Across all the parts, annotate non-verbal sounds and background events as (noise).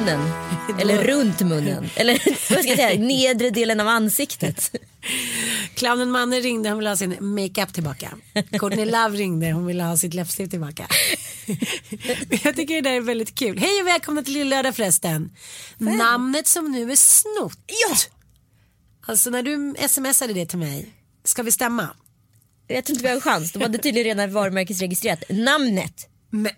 Munnen. (laughs) Eller runt munnen. Eller (laughs) vad ska jag säga, nedre delen av ansiktet. (laughs) Clownen Manne ringde, hon ville ha sin makeup tillbaka. Courtney Love ringde, hon ville ha sitt läppstift tillbaka. Jag tycker det där är väldigt kul. Hej och välkomna till Lillördag förresten. Namnet som nu är snott. Ja! Alltså när du smsade det till mig, ska vi stämma? Jag tror inte vi har en chans. De hade tydligen redan varumärkesregistrerat namnet.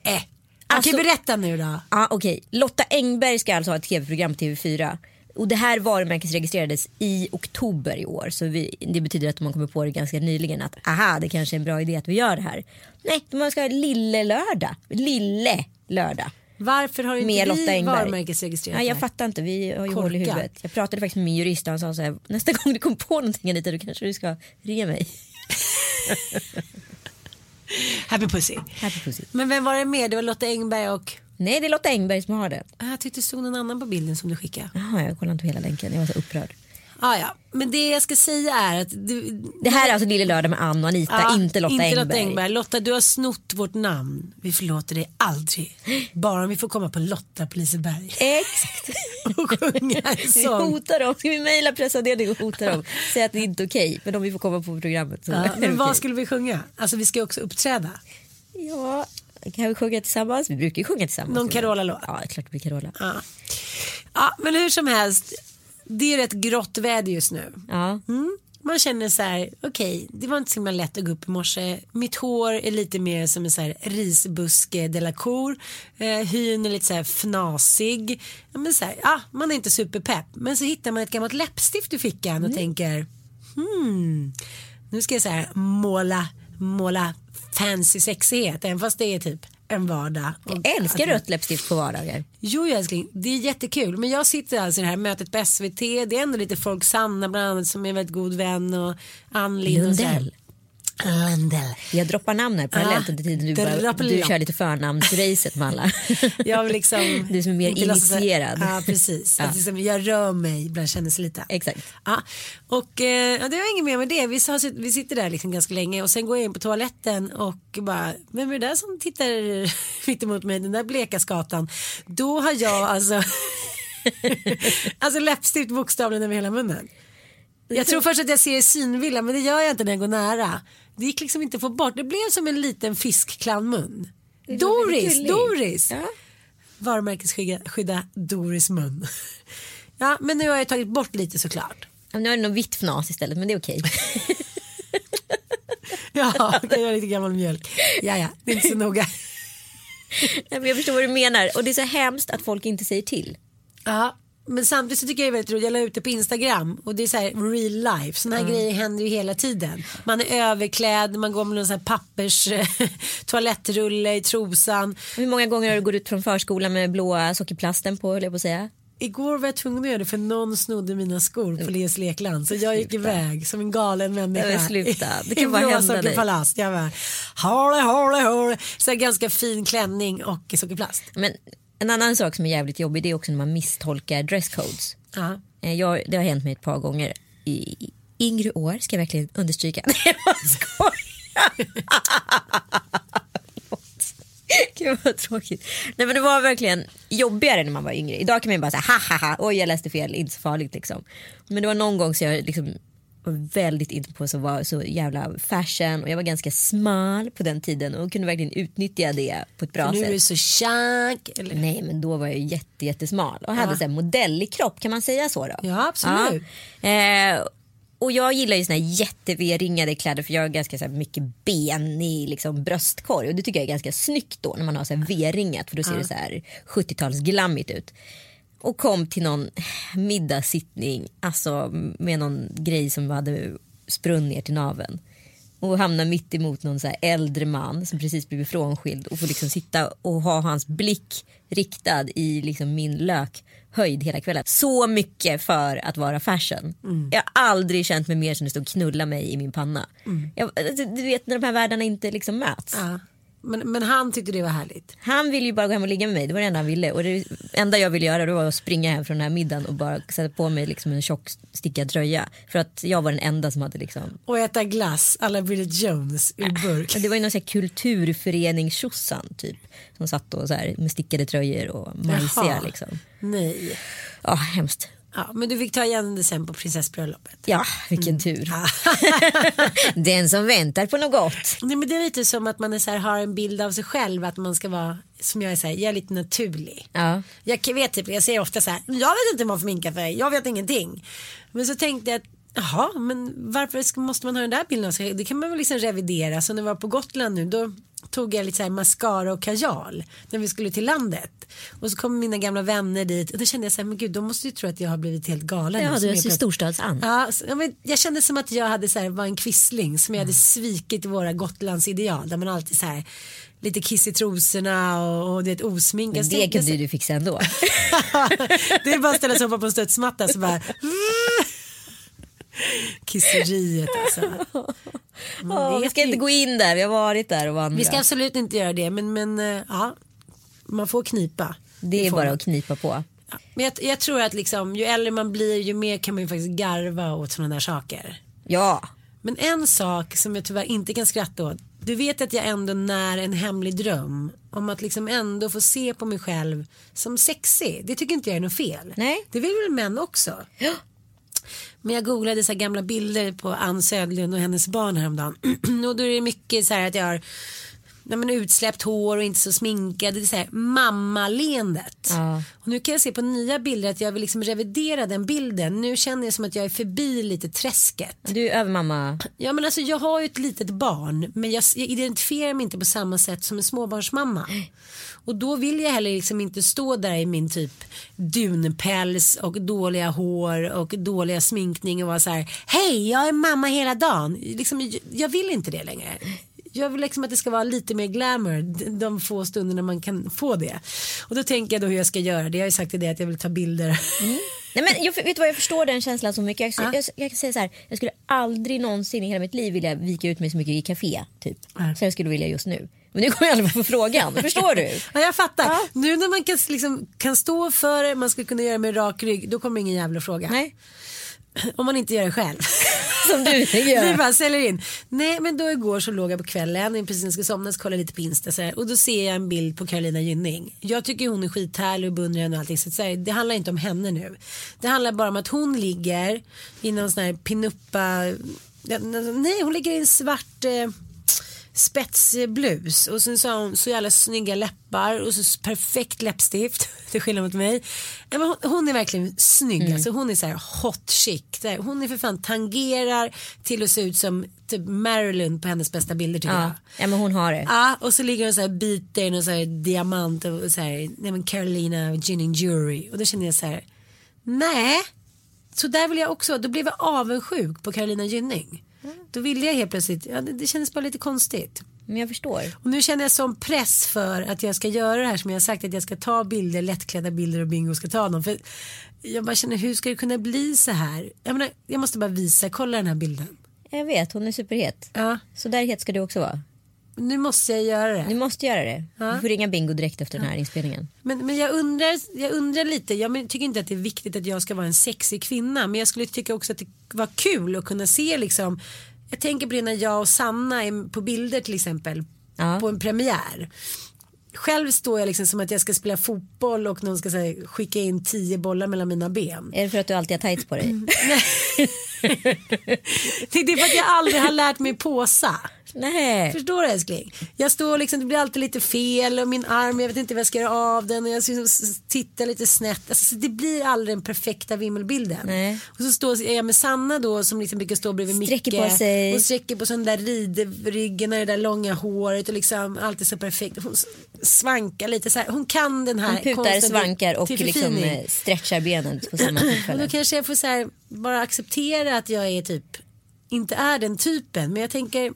Äh. Alltså- Okej berätta nu då. Ja, okej. Lotta Engberg ska alltså ha ett tv-program på TV4. Och det här varumärkesregistrerades i oktober i år. Så vi, det betyder att man kommer på det ganska nyligen att aha, det kanske är en bra idé att vi gör det här. Nej, man ska ha Lille Lördag. Lille Lördag. Varför har inte Lotta vi Engberg. varumärkesregistrerat Nej, jag det här? fattar inte, vi har ju hål i huvudet. Jag pratade faktiskt med min jurist och han sa så här, nästa gång du kommer på någonting Anita då kanske du ska ringa mig. (laughs) (laughs) Happy Pussy. Happy pussy. Men vem var det med? Det var Lotta Engberg och Nej, det är Lotta Engberg som har det. Ah, jag tyckte det stod någon annan på bilden som du skickade. Jaha, jag kollade inte på hela länken, jag var så upprörd. Ah, ja. Men det jag ska säga är att du, Det här är alltså Lille Lördag med Ann och Anita, Ja, inte Lotta inte Engberg. Lotta Engberg. Lotta, du har snott vårt namn. Vi förlåter dig aldrig. Bara om vi får komma på Lotta på Liseberg Exakt. (laughs) och sjunga en Vi sång. hotar dem, ska vi mejla pressavdelningen och hota dem? Säga att det inte är okej, men om vi får komma på programmet så är det men vad okej. skulle vi sjunga? Alltså vi ska också uppträda. Ja, kan vi sjunga tillsammans? Vi brukar ju sjunga tillsammans. Någon Carola-låt? Ja, klart det blir Carola. Ja. ja, men hur som helst. Det är rätt grått väder just nu. Ja. Mm. Man känner så här, okej, det var inte så himla lätt att gå upp i morse. Mitt hår är lite mer som en så här risbuske de la cour. Eh, hyn är lite så här fnasig. Ja, men så här, ja, man är inte superpepp. Men så hittar man ett gammalt läppstift i fickan och tänker, hmm, nu ska jag så här måla, måla fancy sexighet. Även fast det är typ en vardag. Jag älskar rött läppstift på vardagar. Jo älskling, det är jättekul. Men jag sitter alltså i det här mötet på SVT. Det är ändå lite folk, Sanna bland annat som är en väldigt god vän och Ann. Lundell. Lundell. Jag droppar namn här parallellt Ja, under tiden du, bara, du kör lite förnamnsracet med alla. (laughs) Jag liksom Du som är mer initierad. Ja precis. Ja. Att liksom, jag rör mig bland känneslita. Exakt. Ja. Och eh, det var inget mer med det. Vi, sa, vi sitter där liksom ganska länge och sen går jag in på toaletten och bara, vem är det där som tittar (laughs) mitt emot mig, den där bleka skatan. Då har jag alltså, (laughs) alltså läppstift bokstavligen över hela munnen. Jag tror först att jag ser synvilla men det gör jag inte när jag går nära. Det gick liksom inte att få bort. Det blev som en liten fiskclownmun. Doris. Doris. Ja. Varumärkesskydda skydda Doris mun. Ja men nu har jag tagit bort lite såklart. Ja, Nu har du något vitt fnas istället men det är okej. (laughs) Ja, okej, jag är lite gammal mjölk. Ja, ja, det är inte så (laughs) noga. Nej, men jag förstår vad du menar och det är så hemskt att folk inte säger till. Ja, men samtidigt så tycker jag det är väldigt roligt. Jag la ut det på Instagram och det är så här real life. Sådana här grejer händer ju hela tiden. Man är överklädd, man går med någon sån här pappers (laughs) toalettrulle i trosan. Hur många gånger har du gått ut från förskolan med blåa sockerplasten på höll jag på att säga? Igår var jag tvungen att göra det för någon snodde mina skor på Leos lekland. Så jag gick Sluta. iväg som en galen människa. Nej, sluta. Det kan bara hända dig. sockerpalast. Jag bara, håle, håle, håle. Så ganska fin klänning och sockerplast. Men en annan sak som är jävligt jobbig det är också när man misstolkar dresscodes. Ja. Eh, Jag, det har hänt mig ett par gånger i, yngre år ska jag verkligen understryka. (laughs) Nej jag skojar. (laughs) Gud vad tråkigt. Nej men det var verkligen jobbigare när man var yngre. Idag kan man bara säga ha ha ha, oj jag läste fel, inte så farligt liksom. Men det var någon gång så jag liksom var väldigt inne på så var så jävla fashion och jag var ganska smal på den tiden och kunde verkligen utnyttja det på ett bra Nu är sätt. du så tjack. Eller? Nej men då var jag jätte, jättesmal och hade så här modellig kropp, kan man säga så då? Ja, absolut. Ja. Eh, och jag gillar ju såna här jätte-V-ringade kläder för jag har ganska så mycket ben i liksom bröstkorg och det tycker jag är ganska snyggt då när man har så här V-ringat för då ser det så här 70-talsglammigt ut. Och kom till någon middagssittning alltså med någon grej som hade sprunn ner till naveln och hamnar mitt emot någon så äldre man som precis blivit frånskild och får liksom sitta och ha hans blick riktad i liksom min lökhöjd hela kvällen. Så mycket för att vara fashion. Jag har aldrig känt mig mer som det stod knulla mig i min panna. Jag, alltså, du vet när de här världarna inte liksom möts. Ja. Men, men han tyckte det var härligt. Han ville ju bara gå hem och ligga med mig, det var det enda han ville. Och det enda jag ville göra det var att springa hem från den här middagen och bara sätta på mig liksom en tjock stickad tröja. För att jag var den enda som hade liksom Och äta glass alla Bridget Jones ur burk. Det var ju någon sån här kulturförening typ. Som satt och så här med stickade tröjor och majsiga liksom. Nej. Ja, hemskt. Ja, men du fick ta igen det sen på prinsessbröllopet. Ja, vilken tur. (laughs) Den som väntar på något gott. Nej, men det är lite som att man är så här, har en bild av sig själv att man ska vara som jag är så här, jag är lite naturlig. Ja. Jag vet typ, jag säger ofta så här, jag vet inte hur man får minka för jag vet ingenting. Men så tänkte jag att Jaha, men varför måste man ha den där bilden av sig? Det kan man väl liksom revidera. Så när vi var på Gotland nu då tog jag lite så här mascara och kajal när vi skulle till landet. Och så kom mina gamla vänner dit och då kände jag så här, men gud de måste ju tro att jag har blivit helt galen. Ja, du är så storstadsand. Ja, så- ja, men jag kände som att jag hade så här, var en kvissling som jag hade svikit våra Gotlandsideal där man alltid så här lite kiss i trosorna och, och det är ett osminkad. Det kunde du fixa ändå. (laughs) det är bara att ställa sig upp på en studsmatta så bara (laughs) Kisseriet alltså. (laughs) Man vi ska ju. inte gå in där, vi har varit där och vandrat. Vi ska absolut inte göra det men, men eh, ja, man får knipa. Det är bara man. att knipa på. Ja. Men jag, jag tror att liksom, ju äldre man blir ju mer kan man ju faktiskt garva åt sådana där saker. Ja, Men en sak som jag tyvärr inte kan skratta åt. Du vet att jag ändå när en hemlig dröm om att liksom ändå få se på mig själv som sexig. Det tycker inte jag är något fel. Nej. Det vill väl män också. Men jag googlade så här gamla bilder på Ann Södlund och hennes barn häromdagen. (clears throat) och då är det mycket så här att jag har nej men utsläppt hår och inte så sminkad. Det är så här mammaleendet. Ja. Och nu kan jag se på nya bilder att jag vill liksom revidera den bilden. Nu känner jag som att jag är förbi lite träsket. du är övermamma. Ja men alltså jag har ju ett litet barn men jag, jag identifierar mig inte på samma sätt som en småbarnsmamma. Och då vill jag heller liksom inte stå där i min typ dunpäls och dåliga hår och dåliga sminkning och vara så här hej jag är mamma hela dagen. Liksom, jag vill inte det längre. Jag vill liksom att det ska vara lite mer glamour de- få stunderna man kan få det. Och då tänker jag då hur jag ska göra det. Jag har ju sagt till det att jag vill ta bilder. Nej, men jag, vet vad, jag förstår den känslan så mycket. Jag, jag, jag kan säga så här, jag skulle aldrig någonsin i hela mitt liv vilja vika ut mig så mycket i café. Typ. Nej. Så jag skulle vilja just nu. Men nu kommer jag aldrig få frågan, förstår du? (laughs) Ja, jag fattar. Ja. Nu när man kan, liksom, kan stå för det, man ska kunna göra det med rak rygg, då kommer ingen jävla fråga. Nej, Om man inte gör det själv. (laughs) som du tänker Vi göra. bara säljer in. Nej men då igår så låg jag på kvällen, precis när jag skulle somna så kollade jag lite på Insta så här, och då ser jag en bild på Carolina Gynning. Jag tycker hon är skithärlig och beundrar henne och allting så, så här, det handlar inte om henne nu. Det handlar bara om att hon ligger i någon sån här pinuppa, nej hon ligger i en svart eh, spetsblus och sen så har hon så jävla snygga läppar och så perfekt läppstift (laughs) till skillnad mot mig. Ja, men hon, hon är verkligen snygg, alltså hon är så här hot chic. Här, Hon är för fan tangerar till att se ut som typ Marilyn på hennes bästa bilder tycker jag. Ja, ja, men hon har det. Ja, och så ligger hon så här biter i någon så här diamant och så här, nej men Carolina Ginning Jury och då känner jag så här, nej, så där vill jag också, då blev jag avundsjuk på Carolina Gynning. Då ville jag helt plötsligt, ja, det, det kändes bara lite konstigt. Men jag förstår. Och nu känner jag som press för att jag ska göra det här som jag har sagt att jag ska ta bilder, lättklädda bilder och Bingo ska ta dem. För jag bara känner hur ska det kunna bli så här? Jag, menar, jag måste bara visa, kolla den här bilden. Jag vet, hon är superhet. Ja. Så där het ska du också vara. Nu måste jag göra det. Du måste göra det. Ja. Du får ringa Bingo direkt efter den här inspelningen. Men, men jag, undrar, jag undrar lite, jag tycker inte att det är viktigt att jag ska vara en sexig kvinna men jag skulle tycka också att det var kul att kunna se liksom jag tänker på det när jag och Sanna är på bilder till exempel Ja. på en premiär. Själv står jag liksom som att jag ska spela fotboll och någon ska säga, skicka in tio bollar mellan mina ben. Är det för att du alltid har tights på dig? (laughs) (laughs) Det är för att jag aldrig har lärt mig påsa. Nej. Förstår du älskling? Jag står liksom, det blir alltid lite fel och min arm, jag vet inte vad jag ska göra av den och jag liksom tittar lite snett. Alltså, så det blir aldrig den perfekta vimmelbilden. Nej. Och så står jag med Sanna då som liksom brukar stå bredvid Sträcker Micke på sig. och sträcker på sån där ridryggen och det där långa håret och liksom allt är så perfekt. Hon svankar lite så här. Hon kan den här Hon putar, konsten svankar och liksom eh, stretchar benen på samma (clears throat) Och tillfälle. då kanske jag får så här, bara acceptera att jag är typ inte är den typen men jag tänker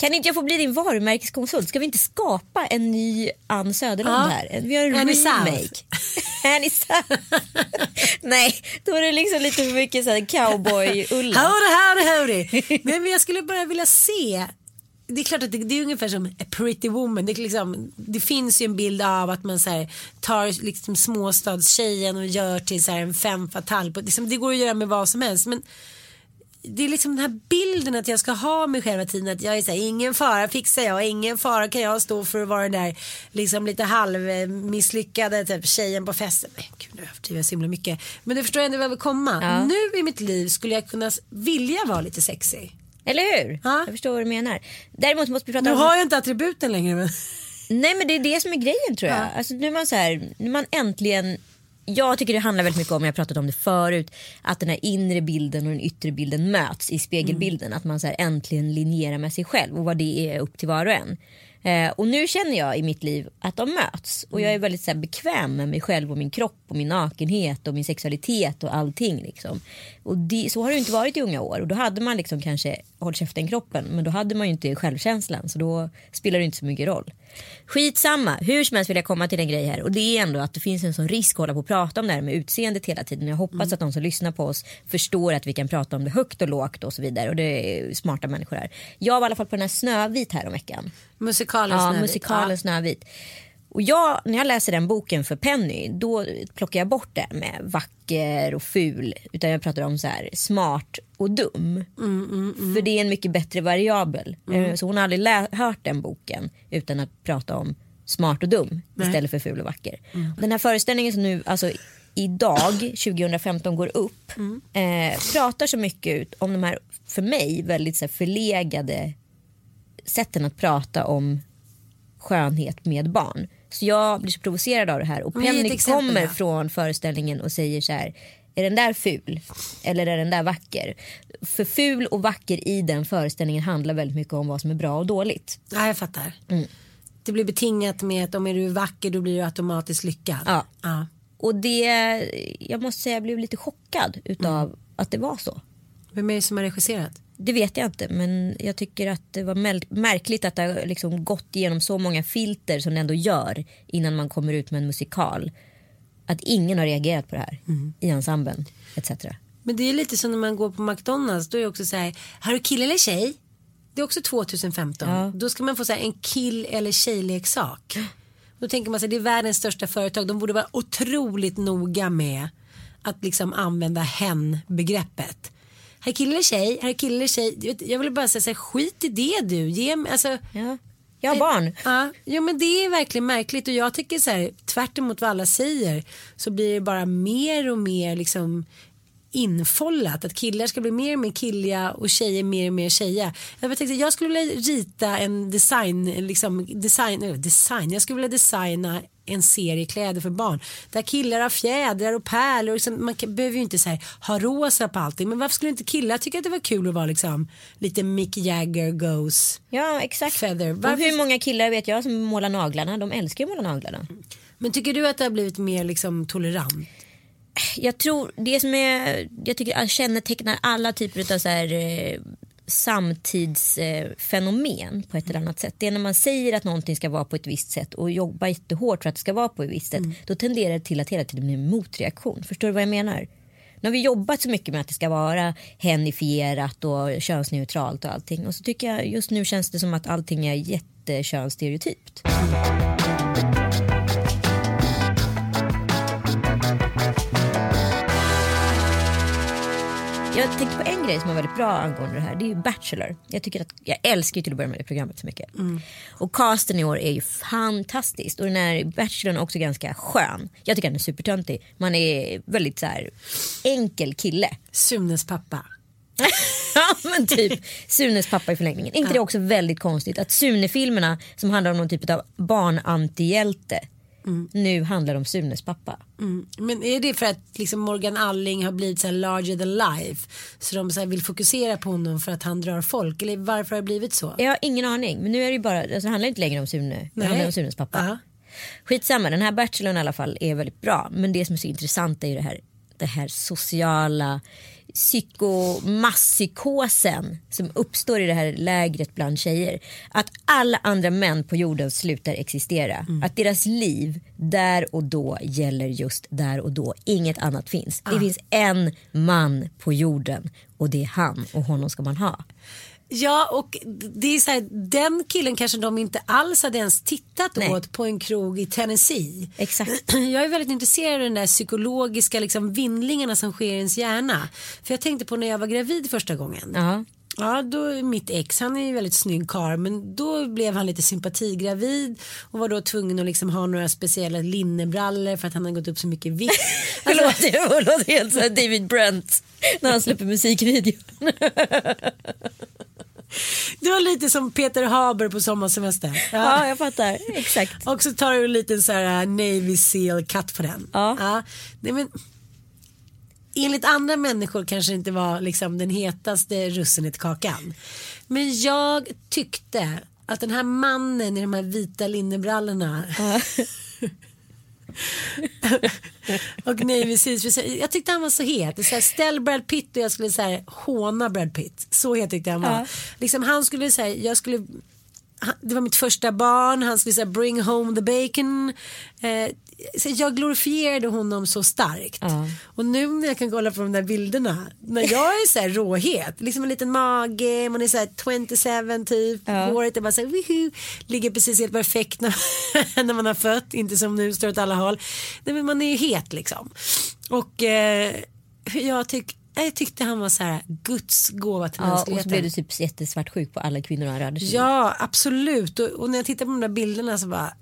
Kan inte jag få bli din varumärkeskonsult? Ska vi inte skapa en ny Ann Söderlund Ja. här? Vi har en Annie remake. Annie (laughs) South. (laughs) Nej, då är det liksom lite för mycket så här cowboy-Ulla. Howdy, howdy, howdy. Men jag skulle bara vilja se. Det är klart att det, det är ungefär som a pretty woman. Det, liksom, det finns ju en bild av att man så här, tar liksom småstadstjejen och gör till så här, en femme fatale. På- Liksom, det går att göra med vad som helst. Men det är liksom den här bilden att jag ska ha mig själv tiden. Att jag är så här, ingen fara fixar jag. Ingen fara kan jag stå för att vara den där liksom lite halvmisslyckade typ, tjejen på festen. Nej, gud nu överdriver jag så himla mycket. Men du förstår ändå vad jag vill komma. Ja. Nu i mitt liv skulle jag kunna vilja vara lite sexig. Eller hur? Ja. Jag förstår vad du menar. Däremot måste vi prata Nu om... har jag inte attributen längre. Men... Nej men det är det som är grejen tror jag. Alltså, nu är man så här, nu är man äntligen jag tycker det handlar väldigt mycket om, jag har pratat om det förut, att den här inre bilden och den yttre bilden möts i spegelbilden. Att man så äntligen linjerar med sig själv och vad det är upp till var och en. Eh, och nu känner jag i mitt liv att de möts och jag är väldigt så här, bekväm med mig själv och min kropp och min nakenhet och min sexualitet och allting. Liksom. Och det, så har det inte varit i unga år och då hade man liksom kanske håll käften kroppen men då hade man ju inte självkänslan så då spelar det inte så mycket roll. Skitsamma, hur som helst vill jag komma till en grej här och det är ändå att det finns en sån risk att hålla på och prata om det här med utseendet hela tiden. Jag hoppas att de som lyssnar på oss förstår att vi kan prata om det högt och lågt och så vidare och det är smarta människor här. Jag var i alla fall på den här Snövit här om veckan. Musikalen Ja, Snövit. musikalen Snövit. Och jag, när jag läser den boken för Penny då plockar jag bort det med vacker och ful. Utan jag pratar om så här smart och dum. För det är en mycket bättre variabel. Eh, Så hon har aldrig hört den boken utan att prata om smart och dum istället för ful och vacker. Och den här föreställningen som nu, alltså idag (sniffs) 2015 går upp eh, pratar så mycket ut om de här för mig väldigt så här, förlegade sätten att prata om skönhet med barn. Så jag blir så provocerad av det här och Penny kommer från föreställningen och säger så här är den där ful eller är den där vacker? För ful och vacker i den föreställningen handlar väldigt mycket om vad som är bra och dåligt. Ja, jag fattar. Mm. Det blir betingat med att om är du vacker då blir du automatiskt lyckad. Ja. ja. Och det, jag måste säga jag blev lite chockad utav Mm. att det var så. Vem är det som har regisserat? Det vet jag inte men jag tycker att det var mär- märkligt att det har liksom gått igenom så många filter som det ändå gör innan man kommer ut med en musikal. Att ingen har reagerat på det här i ensemblen etc. Men det är lite som när man går på McDonalds. Då är det också så här, har du kille eller tjej? Det är också 2015. Ja. Då ska man få så här, en kill eller tjejleksak. Då tänker man sig det är världens största företag. De borde vara otroligt noga med att liksom använda hen-begreppet. Här är kille eller tjej, här är kille eller tjej. Jag vill bara säga så här, skit i det du. Ge mig, alltså, Ja. Jag har barn. Ja, jo, men det är verkligen märkligt och jag tycker så här tvärt emot vad alla säger så blir det bara mer och mer liksom infållat att killar ska bli mer och mer killiga och tjejer mer och mer tjejiga. Jag, tänkte, jag skulle vilja rita en design, liksom design, eh, design, jag skulle vilja designa en serie kläder för barn där killar har fjädrar och pärlor. Liksom, man kan, behöver ju inte så här, ha rosa på allting men varför skulle inte killar tycka att det var kul att vara liksom lite Mick Jagger goes Ja exakt. Feather. Och Varför- hur många killar vet jag som målar naglarna? De älskar ju att måla naglarna. Men tycker du att det har blivit mer liksom tolerant? Jag tror det som är, jag tycker kännetecknar alla typer av så här, eh, samtidsfenomen på ett eller annat sätt. Det är när man säger att någonting ska vara på ett visst sätt och jobbar jättehårt för att det ska vara på ett visst sätt. Då tenderar det till att hela tiden bli en motreaktion. Förstår du vad jag menar? Nu har vi jobbat så mycket med att det ska vara henifierat och könsneutralt och allting. Och så tycker jag just nu känns det som att allting är jättekönsstereotypt. Jag tänkte på en grej som är väldigt bra angående det här. Det är ju Bachelor. Jag, tycker att, jag älskar till att börja med det programmet så mycket. Och casten i år är ju fantastiskt. Och den här Bachelorn är också ganska skön. Jag tycker han är supertöntig. Man är väldigt så här enkel kille. Sunes pappa. (laughs) ja men typ Sunes pappa i förlängningen. inte det också väldigt konstigt att Sune-filmerna som handlar om någon typ av barnantihjälte nu handlar om Sunes pappa. Mm. Men är det för att liksom Morgan Alling har blivit så här larger than life? Så de så vill fokusera på honom för att han drar folk? Eller varför har det blivit så? Jag har ingen aning men nu är det bara, alltså, det handlar inte längre om Sune, det Nej. handlar om Sunes pappa. Ja. Skitsamma, den här bachelorn i alla fall är väldigt bra. Men det som är så intressant är ju det här, det här sociala psykomasspsykosen som uppstår i det här lägret bland tjejer. Att alla andra män på jorden slutar existera. Att deras liv där och då gäller just där och då. Inget annat finns. Det finns en man på jorden och det är han och honom ska man ha. Ja och det är så här, den killen kanske de inte alls hade ens tittat Nej. åt på en krog i Tennessee. Exakt. (clears throat) Jag är väldigt intresserad av den där psykologiska liksom, vindlingarna som sker i ens hjärna. För jag tänkte på när jag var gravid första gången. Ja. Ja, då mitt ex, han är ju väldigt snygg karl men då blev han lite sympatigravid och var då tvungen att liksom ha några speciella linnebrallor för att han hade gått upp så mycket vikt. Det låter, det låter helt som David Brent när han släpper musikvideon. (laughs) Det var lite som Peter Haber på sommarsemester. Ja, jag fattar. Exakt. (laughs) Och så tar du en liten så här uh, Navy Seal cut på den. Ja. Nej, men, enligt andra människor kanske det inte var liksom den hetaste russinet kakan. Men jag tyckte att den här mannen i de här vita linnebrallorna (laughs) och Navy Seals. Jag tyckte han var så het. Så här, ställ Brad Pitt och jag skulle så här, håna Brad Pitt. Så het tyckte han var. Ja. Liksom, han skulle säga, jag skulle det var mitt första barn, han skulle säga bring home the bacon. Eh, så jag glorifierade honom så starkt. Ja. Och nu när jag kan kolla på de där bilderna, när jag är så här råhet, liksom en liten mage, man är så här 27 typ, Ja. håret är bara så här, wihu, ligger precis helt perfekt när, (laughs) när man har fött, inte som nu står åt alla håll. Nej men man är ju het liksom. Och eh, jag, tyck, jag tyckte han var så här Guds gåva till Ja, och mänskligheten. så blev du typ jättesvartsjuk på alla kvinnor han rörde sig. Ja, absolut. Och, och när jag tittar på de där bilderna så bara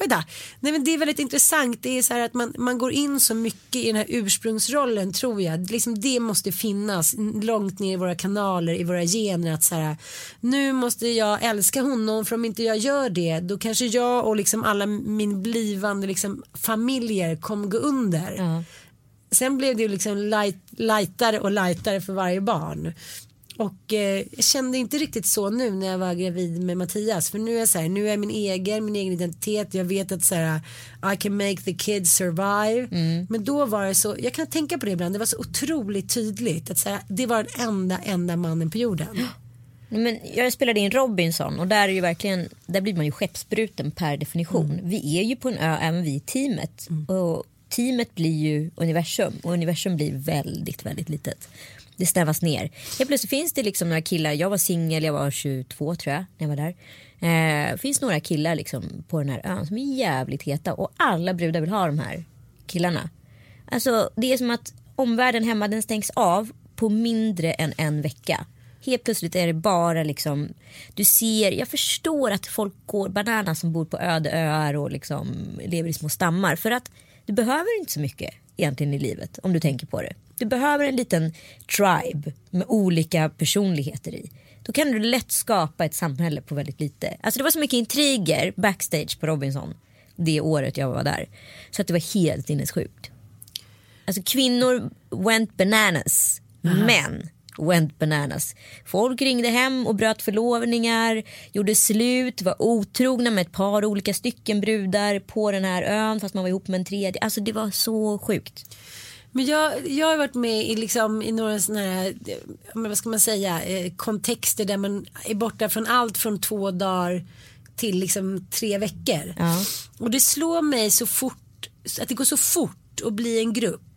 Oj då. Nej, men det är väldigt intressant. Det är så att man, man går in så mycket i den här ursprungsrollen tror jag. Liksom det måste finnas långt ner i våra kanaler, i våra gener. Att så här, nu måste jag älska honom för om inte jag gör det då kanske jag och liksom alla min blivande liksom, familjer kommer gå under. Ja. Sen blev det ju liksom light, lightare och lightare för varje barn. Och eh, jag kände inte riktigt så nu när jag var gravid med Mattias. För nu är jag så här, nu är jag min egen, min egen identitet. Jag vet att så här, I can make the kids survive. Men då var det så, jag kan tänka på det ibland, det var så otroligt tydligt. Att så här, det var den enda, enda mannen på jorden. Men jag spelade in Robinson och där, är ju verkligen, där blir man ju skeppsbruten per definition. Vi är ju på en ö, även vi i teamet. Och teamet blir ju universum och universum blir väldigt, väldigt litet. Det snävas ner. Helt plötsligt finns det liksom några killar, jag var singel, jag var 22 tror jag när jag var där. Eh, finns några killar liksom på den här ön som är jävligt heta och alla brudar vill ha de här killarna. Alltså det är som att omvärlden hemma den stängs av på mindre än en vecka. Helt plötsligt är det bara liksom, du ser, jag förstår att folk går banana som bor på öde öar och liksom lever i små stammar. För att du behöver inte så mycket egentligen i livet om du tänker på det. Du behöver en liten tribe med olika personligheter i. Då kan du lätt skapa ett samhälle på väldigt lite. Alltså det var så mycket intriger backstage på Robinson det året jag var där. Så att det var helt sinnessjukt. Alltså kvinnor went bananas. Män went bananas. Folk ringde hem och bröt förlovningar, gjorde slut, var otrogna med ett par olika stycken brudar på den här ön fast man var ihop med en tredje. Alltså det var så sjukt. Men jag, jag har varit med i, liksom, i några sådana här, vad ska man säga, eh, kontexter där man är borta från allt från två dagar till liksom tre veckor. Ja. Och det slår mig så fort, att det går så fort att bli en grupp.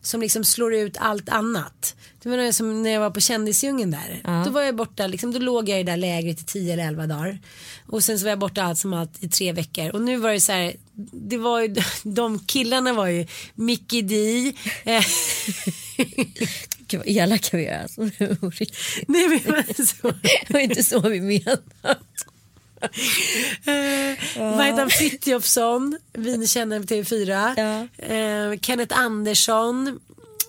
Som liksom slår ut allt annat. Det var som när jag var på Kändisdjungeln där. Då var jag borta, liksom, då låg jag i det där lägret i 10 eller 11 dagar. Och sen så var jag borta allt som allt i tre veckor. Och nu var det så här, det var ju, (laughs) de killarna var ju Mickey D. Eh, (laughs) Gud vad elaka vi är. Alltså. (laughs) nej men så. Det var inte så vi menade. Eh, Vad heter han? Frithiofsson, vinkännaren på TV4. Ja. Eh, Kenneth Andersson,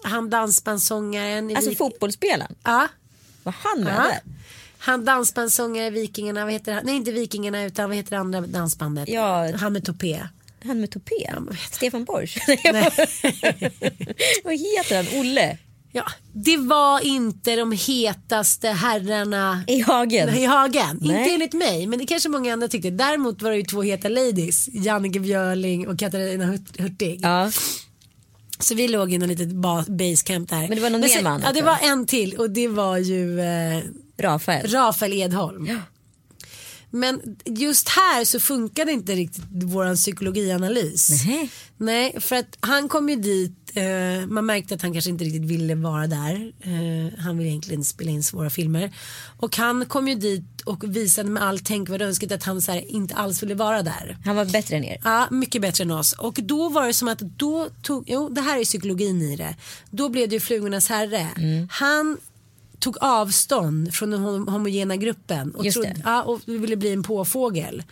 han dansbandssångaren. i Alltså Vik- fotbollsspelaren. Ja. Var han med Ja. där? Han dansbandssångare i Vikingarna, vad heter han? Nej inte Vikingarna utan vad heter det andra dansbandet? Ja. Han med topé. Han med topé? Stefan Borsch? (laughs) Vad heter han? Olle? Ja, det var inte de hetaste herrarna I hagen? i hagen. Nej. Inte enligt mig, men det kanske många andra tyckte. Däremot var det ju två heta ladies, Jannike Björling och Katarina Hurt- Hurtig. Ja. Så vi låg i någon litet ba- basecamp där. Men det var någon mer man Ja, det var en till och det var ju eh, Rafael? Rafael Edholm. Men just här så funkade inte riktigt våran psykologianalys. Nähä. Nej, för att han kom ju dit, eh, man märkte att han kanske inte riktigt ville vara där. Eh, han ville egentligen spela in svåra filmer. Och han kom ju dit och visade med all tänkvärd önskan att han så här, inte alls ville vara där. Han var bättre än er? Ja, mycket bättre än oss. Och då var det som att då tog, jo det här är psykologin i det. Då blev det ju flugornas herre. Mm. Han tog avstånd från den hom- homogena gruppen och, trodde, ja, och ville bli en påfågel.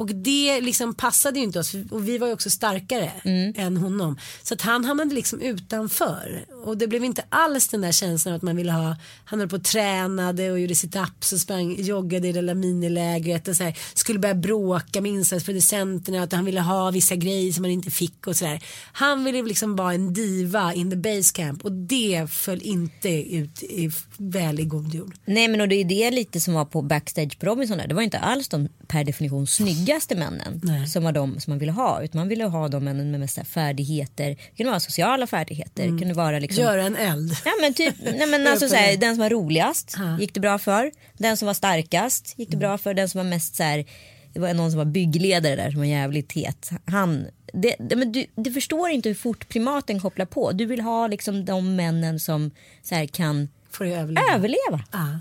Och det liksom passade ju inte oss och vi var ju också starkare Mm. än honom. Så att han hamnade liksom utanför. Och det blev inte alls den där känslan att man ville ha, han höll på och tränade och gjorde sit-ups och sprang, joggade i det där minilägret och så här, skulle börja bråka med insatsproducenterna att han ville ha vissa grejer som han inte fick och sådär. Han ville liksom vara en diva in the base camp och det föll inte ut i, väl i god jord. Nej men och det är det lite som var på backstage på Robinson där. Det var inte alls de per definition snyggaste männen Nej. som var de som man ville ha. Utan man ville ha de männen med mest färdigheter. Det kunde vara sociala färdigheter. Det kunde vara liksom Göra en eld. Ja men typ, nej men (laughs) alltså så här, den som var roligast gick det bra för. Den som var starkast gick det bra för. Den som var mest så här, det var någon som var byggledare där som var jävligt het. Han, det, det, men du, du förstår inte hur fort primaten kopplar på. Du vill ha liksom de männen som så här, kan överleva. överleva. Ja.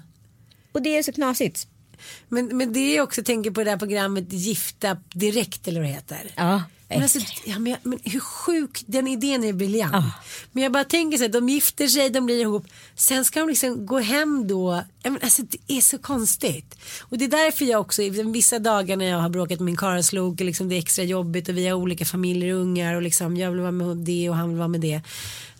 Och det är så knasigt. Men, men det är också tänker på det här programmet Gifta direkt eller vad det heter. Ja, Men, alltså, ja, men, jag- men hur sjuk, den idén är briljant. Men jag bara tänker så här, de gifter sig, de blir ihop. Sen ska de liksom gå hem då. Men, alltså, det är så konstigt. Och det är därför jag också, vissa dagar när jag har bråkat med min karlslok, liksom det är extra jobbigt och vi har olika familjer och ungar och liksom jag vill vara med det och han vill vara med det.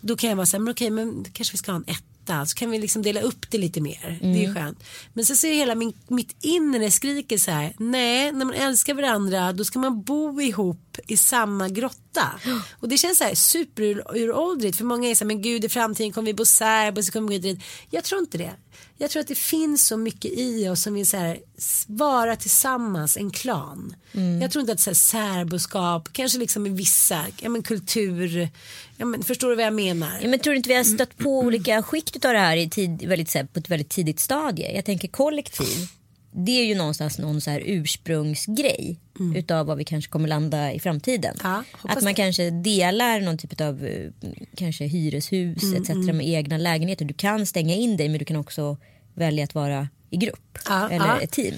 Då kan jag vara så här, men okej, men kanske vi ska ha en etta. Så kan vi liksom dela upp det lite mer. Det är ju skönt. Men så ser hela min, mitt inre skriker så här. Nej, när man älskar varandra då ska man bo ihop i samma grotta. Och det känns så här superuråldrigt. För många är så här, men gud i framtiden kommer vi bo särbo. Så kommer vi gå dit. Jag tror inte det. Jag tror att det finns så mycket i oss som vill så här, vara tillsammans, en klan. Jag tror inte att så här, särboskap, kanske liksom i vissa, ja men kultur, ja men förstår du vad jag menar? Ja, men tror du inte vi har stött på olika skikt av det här i tid, väldigt, så här, på ett väldigt tidigt stadie? Jag tänker kollektiv. Det är ju någonstans någon så här ursprungsgrej utav vad vi kanske kommer landa i framtiden. Ja, att man det. kanske delar någon typ av eh, kanske hyreshus etc. med egna lägenheter. Du kan stänga in dig men du kan också välja att vara i grupp Ja, eller ja. ett team.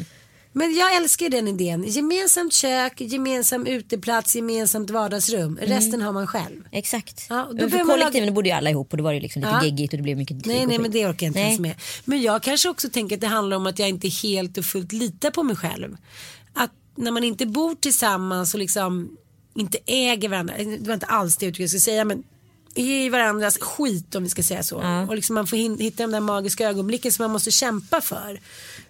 Men jag älskar den idén. Gemensamt kök, gemensam uteplats, gemensamt vardagsrum. Resten har man själv. Exakt. Ja, då för kollektiven laga- bodde ju alla ihop och då var det liksom lite Ja. geggigt och det blev mycket Nej, nej, men det orkar jag inte Nej. ens med. Men jag kanske också tänker att det handlar om att jag inte helt och fullt litar på mig själv. Att när man inte bor tillsammans och liksom inte äger varandra. Det var inte alls det uttrycket jag skulle säga men i varandras skit om vi ska säga så. Och liksom man får hitta de där magiska ögonblicken som man måste kämpa för.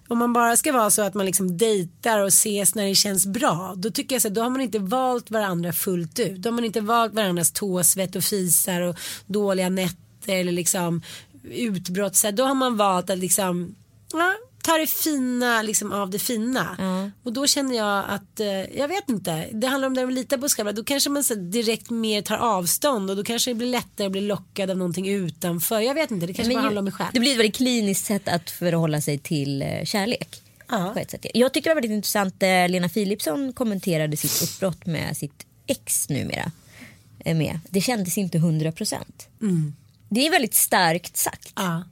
Om man bara ska vara så att man liksom dejtar och ses när det känns bra. Då tycker jag så att då har man inte valt varandra fullt ut. Då har man inte valt varandras tåsvett och fisar och dåliga nätter eller liksom utbrott. Så här, då har man valt att liksom ja, ta det fina liksom, av det fina. Och då känner jag att, eh, jag vet inte, det handlar om det att lita på sig själv. Då kanske man så direkt mer tar avstånd och då kanske det blir lättare att bli lockad av någonting utanför. Jag vet inte, det kanske Men bara handlar om mig själv. Det blir ett väldigt kliniskt sätt att förhålla sig till eh, kärlek. Ja. Jag tycker det var väldigt intressant. eh, Lena Philipsson kommenterade sitt uppbrott med sitt ex numera. eh, med. Det kändes inte 100%. Det är väldigt starkt sagt. Ja.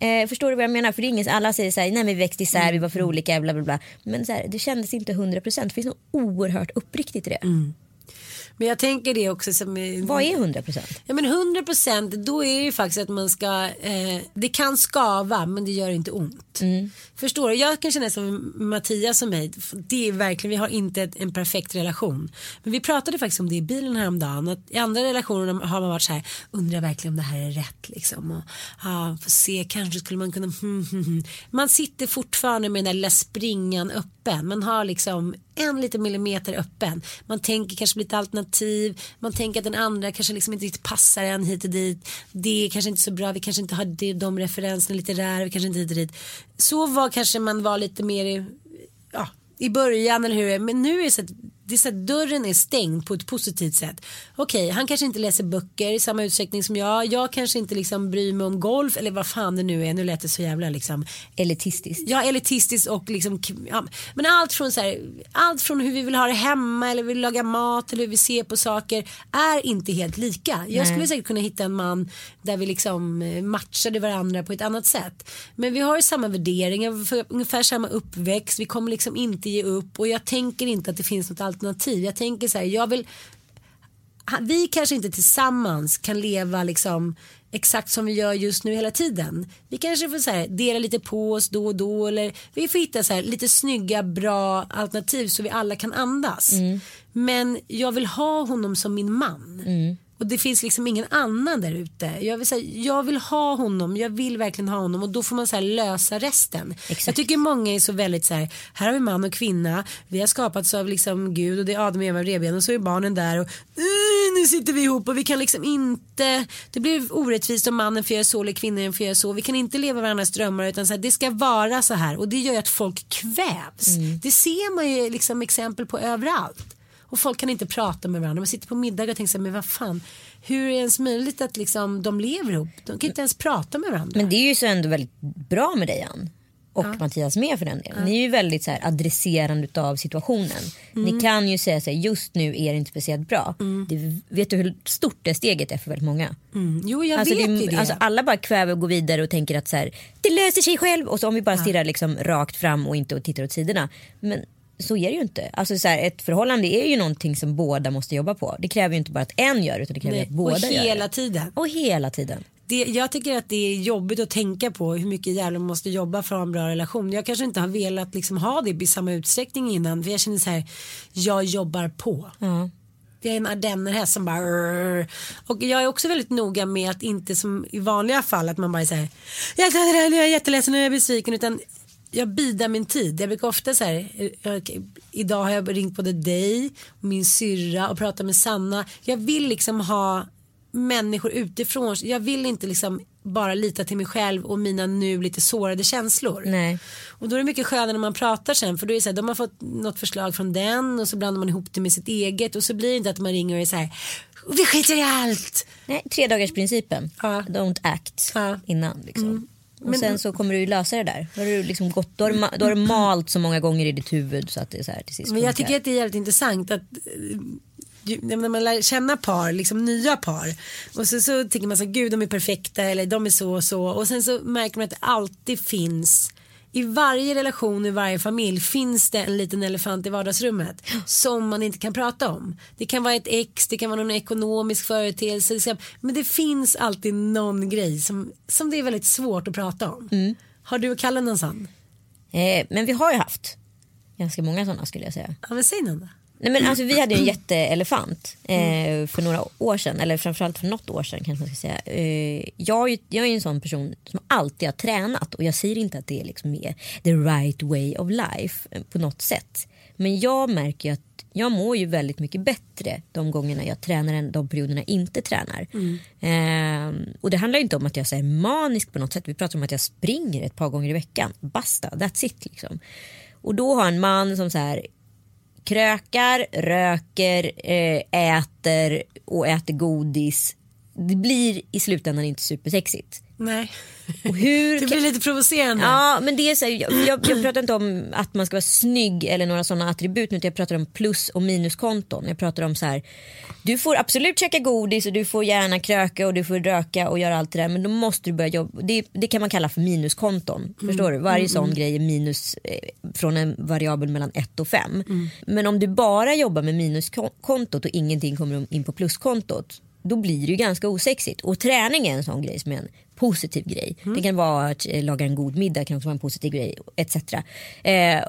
Eh, förstår du vad jag menar? För det är ingen, alla säger så här, nej men vi växte isär, vi var för olika, bla bla bla. Men så här, det kändes inte 100%. Det finns något oerhört uppriktigt i det. Mm. Men jag tänker det också som... Vad är 100%? Ja men 100 procent då är det ju faktiskt att man ska, eh, det kan skava men det gör inte ont. Förstår du? Jag kan känna som Mattias och mig, det är verkligen, vi har inte ett- en perfekt relation. Men vi pratade faktiskt om det i bilen häromdagen, att i andra relationer har man varit så här, undrar verkligen om det här är rätt liksom. Och, ja, får se, kanske skulle man kunna, hmm, (laughs) hmm. Man sitter fortfarande med den där lilla springan öppen, man har liksom en liten millimeter öppen. Man tänker kanske lite alternativ, man tänker att den andra kanske liksom inte riktigt passar en hit och dit. Det är kanske inte så bra, vi kanske inte har det, de referenserna litterära, vi kanske inte hit och dit. Så var kanske man var lite mer i, ja, i början eller hur det är. Men nu är det så att, det är så att dörren är stängd på ett positivt sätt. Okej, han kanske inte läser böcker i samma utsträckning som jag. Jag kanske inte liksom bryr mig om golf eller vad fan det nu är. Nu lät det så jävla liksom Elitistiskt. Ja, elitistiskt och liksom, ja, men allt från, så här, allt från hur vi vill ha det hemma eller vill laga mat eller hur vi ser på saker är inte helt lika. Jag skulle säkert kunna hitta en man där vi liksom eh, matchade varandra på ett annat sätt. Men vi har samma värderingar, ungefär samma uppväxt, vi kommer liksom inte ge upp och jag tänker inte att det finns något alternativ. Jag tänker så här, jag vill vi kanske inte tillsammans kan leva liksom exakt som vi gör just nu hela tiden. Vi kanske får så här, dela lite på oss då och då eller vi får hitta så här, lite snygga bra alternativ så vi alla kan andas. Men jag vill ha honom som min man. Och det finns liksom ingen annan där ute. Jag vill, säga, jag vill ha honom, jag vill verkligen ha honom och då får man så lösa resten. Exakt. Jag tycker många är så väldigt så här, här har vi man och kvinna, vi har skapats av liksom Gud och det är Adam och Eva revben och så är barnen där och "Uh, nu sitter vi ihop och vi kan liksom inte, det blir orättvist om mannen får göra så eller kvinnan får göra så, vi kan inte leva varandras drömmar utan så här, det ska vara så här och det gör ju att folk kvävs. Det ser man ju liksom exempel på överallt. Och folk kan inte prata med varandra. Man sitter på middag och tänker så här, men vad fan, hur är det ens möjligt att liksom, de lever ihop? De kan inte ens prata med varandra. Men det är ju så ändå väldigt bra med dig Ann. Och Mattias med för den delen. Ni är ju väldigt så här adresserande av situationen. Ni kan ju säga så här, just nu är det inte speciellt bra. Det, vet du hur stort det steget är för väldigt många? Mm. Jo, jag Alltså, vet det, ju det. Alltså, alla bara kväver och går vidare och tänker att så här, det löser sig själv. Och så om vi bara stirrar liksom rakt fram och inte och tittar åt sidorna. Men så är det ju inte. Alltså, så här, ett förhållande är ju någonting som båda måste jobba på. Det kräver ju inte bara att en gör utan det kräver Nej, att båda och gör hela det. tiden. Och hela tiden. Det, jag tycker att det är jobbigt att tänka på hur mycket jävlar man måste jobba för att ha en bra relation. Jag kanske inte har velat liksom ha det i samma utsträckning innan. För jag känner så här, jag jobbar på. Ja. Jag är en ardennerhäst som bara. Och jag är också väldigt noga med att inte som i vanliga fall att man bara säger jag är jätteledsen och jag är besviken utan jag bidar min tid. Jag brukar ofta så här, jag, idag har jag ringt både dig och min syrra och pratat med Sanna. Jag vill liksom ha människor utifrån. Jag vill inte liksom bara lita till mig själv och mina nu lite sårade känslor. Nej. Och då är det mycket skönare när man pratar sen för då är det så här, de har fått något förslag från den och så blandar man ihop det med sitt eget och så blir det inte att man ringer och är så här vi skiter i allt. Nej, tre dagars principen. Ja. Don't act Ja. Mm. innan. Liksom. Och Men- sen så kommer du ju lösa det där. Då har du, liksom gått, då har du, då har du malt så många gånger i ditt huvud så att det är så här till sist Men jag tycker att det är jävligt intressant att eh, när man lär känna par, liksom nya par och så, så tänker man så gud de är perfekta eller de är så och så och sen så märker man att det alltid finns i varje relation i varje familj finns det en liten elefant i vardagsrummet som man inte kan prata om. Det kan vara ett ex, det kan vara någon ekonomisk företeelse, men det finns alltid någon grej som, som det är väldigt svårt att prata om. Har du och Kalle någon sån? eh, men vi har ju haft ganska många sådana skulle jag säga. Ja men säg någon då. Nej, men alltså, vi hade en jätteelefant eh, för några år sedan, eller framförallt för något år sedan kanske man ska säga. Eh, jag, jag är en sån person som alltid har tränat och jag säger inte att det är liksom är the right way of life eh, på något sätt. Men jag märker att jag mår ju väldigt mycket bättre de gångerna jag tränar än de perioderna jag inte tränar. Eh, och det handlar inte om att jag är manisk på något sätt. Vi pratar om att jag springer ett par gånger i veckan. Basta, that's it liksom. Och då har en man som så här krökar, röker, eh, äter och äter godis. Det blir i slutändan inte supersexigt. Nej. Och hur Det blir lite provocerande. Ja, men det är så här, jag, jag, jag pratar inte om att man ska vara snygg eller några sådana attribut. Utan jag pratar om plus och minuskonton. Jag pratar om så här. Du får absolut käka godis och du får gärna kröka och du får röka och göra allt det där. Men då måste du börja jobba. Det, det kan man kalla för minuskonton. Förstår du? Varje sån grej är minus eh, från en variabel mellan 1 och 5. Men om du bara jobbar med minuskontot och ingenting kommer in på pluskontot. Då blir det ju ganska osexigt. Och träning är en sån grej som är en positiv grej. Det kan vara att eh, laga en god middag, kan också vara en positiv grej etc. Eh,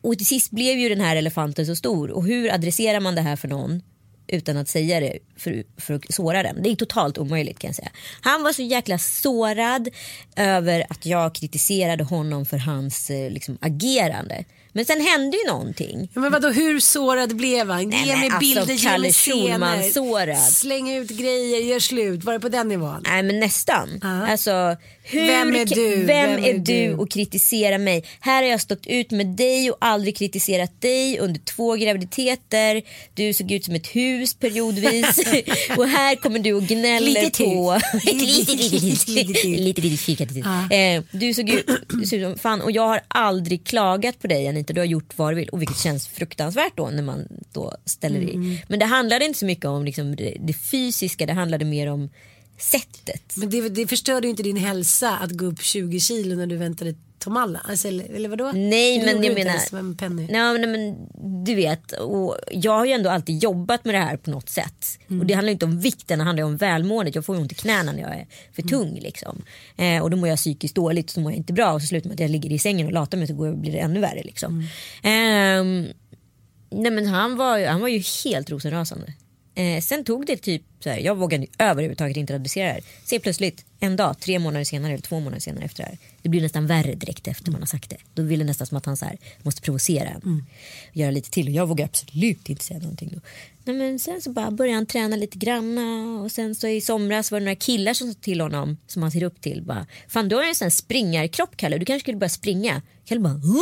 och till sist blev ju den här elefanten så stor. Och hur adresserar man det här för någon utan att säga det för, för att såra den? Det är totalt omöjligt kan jag säga. Han var så jäkla sårad över att jag kritiserade honom för hans eh, liksom, agerande. Men sen hände ju någonting. Ja, men vadå, hur sårad blev han? Nej, Ge mig alltså, bilder, ge mig scener. sårad. Släng ut grejer, gör slut. Var det på den nivån? Nej men nästan. Ja. Alltså, hur, Vem är du? Vem, är du och kritisera mig? Här har jag stått ut med dig och aldrig kritiserat dig under två graviditeter. Du såg ut som ett hus periodvis. (laughs) och här kommer du och gnäller Litet på... Ett (laughs) litet, fyrkantigt. (laughs) Eh, Du såg ut du såg ut som fan och jag har aldrig klagat på dig Anita. Du har gjort vad du vill och vilket känns fruktansvärt då när man då ställer i. Men det handlade inte så mycket om liksom det, det fysiska, det handlade mer om sättet. Men det, det förstörde ju inte din hälsa att gå upp 20 kilo när du väntade Tom Alla. Alltså, eller, eller vadå? Nej men jag menar. med en penny. Nej, men, du vet, och jag har ju ändå alltid jobbat med det här på något sätt. Och det handlar inte om vikten, det handlar om välmåendet. Jag får ju ont i knäna när jag är för tung. Liksom. Eh, och då mår jag psykiskt dåligt och så mår jag inte bra. Och så slutar med att jag ligger i sängen och latar mig så går, blir det ännu värre. Liksom. Ehm, nej, men han, var, ju- han var ju helt rosenrasande. Eh, sen tog det typ, så här, jag vågade överhuvudtaget inte adressera det här. Se plötsligt en dag, tre månader senare eller två månader senare efter det här. Det blir nästan värre direkt efter man har sagt det. Då vill det nästan som att han så här, måste provocera en. Göra lite till och jag vågar absolut inte säga någonting då. Nej, men sen så bara började han träna lite granna och sen så i somras var det några killar som sa till honom som han ser upp till. Bara, Fan du har en sån springarkropp Kalle, du kanske skulle börja springa. Kalle bara, huh?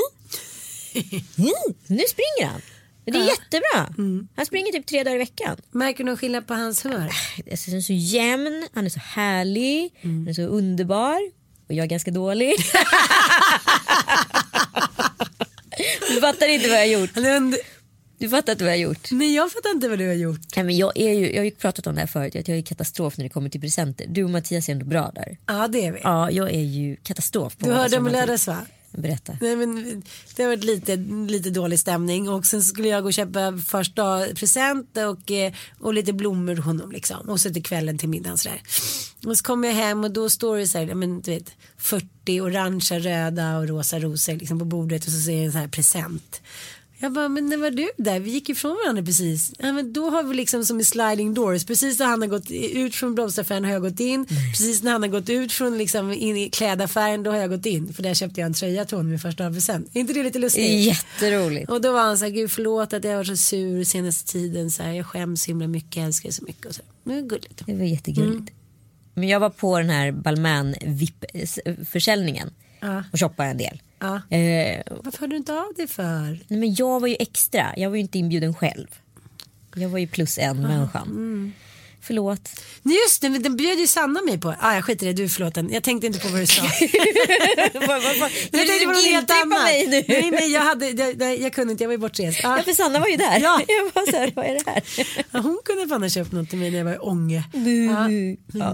(laughs) Mm, nu springer han. Det är jättebra. Han springer typ tre dagar i veckan. Märker du någon skillnad på hans humör? Alltså, han är så jämn, han är så härlig, han är så underbar och jag är ganska dålig. (laughs) du fattar inte vad jag har gjort. Du fattar inte vad jag har gjort. Nej jag fattar inte vad du har gjort. Nej, men jag, är ju, jag har ju pratat om det här förut, att jag är katastrof när det kommer till presenter. Du och Mattias är ändå bra där. Ja det är vi. Ja, jag är ju katastrof. På Du hörde om till- lördags va? Berätta. Nej, men det har varit lite, lite dålig stämning och sen skulle jag gå och köpa första present och, eh, och lite blommor till honom liksom. Och så till kvällen till middagen sådär. Och så kommer jag hem och då står det så här, men, du vet, 40 orangea, röda och rosa rosor liksom på bordet och så ser jag en sån här present. Jag bara, men när var du där? Vi gick ifrån varandra precis. Ja, men då har vi liksom som i sliding doors. Precis när han har gått ut från blomsteraffären har jag gått in. Precis när han har gått ut från liksom in i klädaffären då har jag gått in. För där köpte jag en tröja till honom med första present. Är inte det lite lustigt? Jätteroligt. Och då var han så här, gud förlåt att jag var så sur senaste tiden. Så här, jag skäms så himla mycket, jag älskar så mycket. Och så. Men det är gulligt. Det var jättegulligt. Men jag var på den här Balmain VIP-försäljningen Ja. och shoppade en del. Ja. Eh, Varför hör du inte av dig för? nej, men jag var ju extra, jag var ju inte inbjuden själv. Jag var ju plus en människan. Förlåt. Nej, Just det, den bjöd ju Sanna mig på. Ah, jag skiter i det, du är förlåten. Jag tänkte inte på vad du sa. (laughs) Jag tänkte på något helt annat. mig nu. Nej, nej, jag, hade, jag, jag, jag kunde inte, jag var ju bortrest. Ja. Ja, för Sanna var ju där. Ja. (laughs) Jag var så här, vad är det här? Ja, hon kunde fan ha köpt något till mig när jag var i Ånge. Ja. Ja.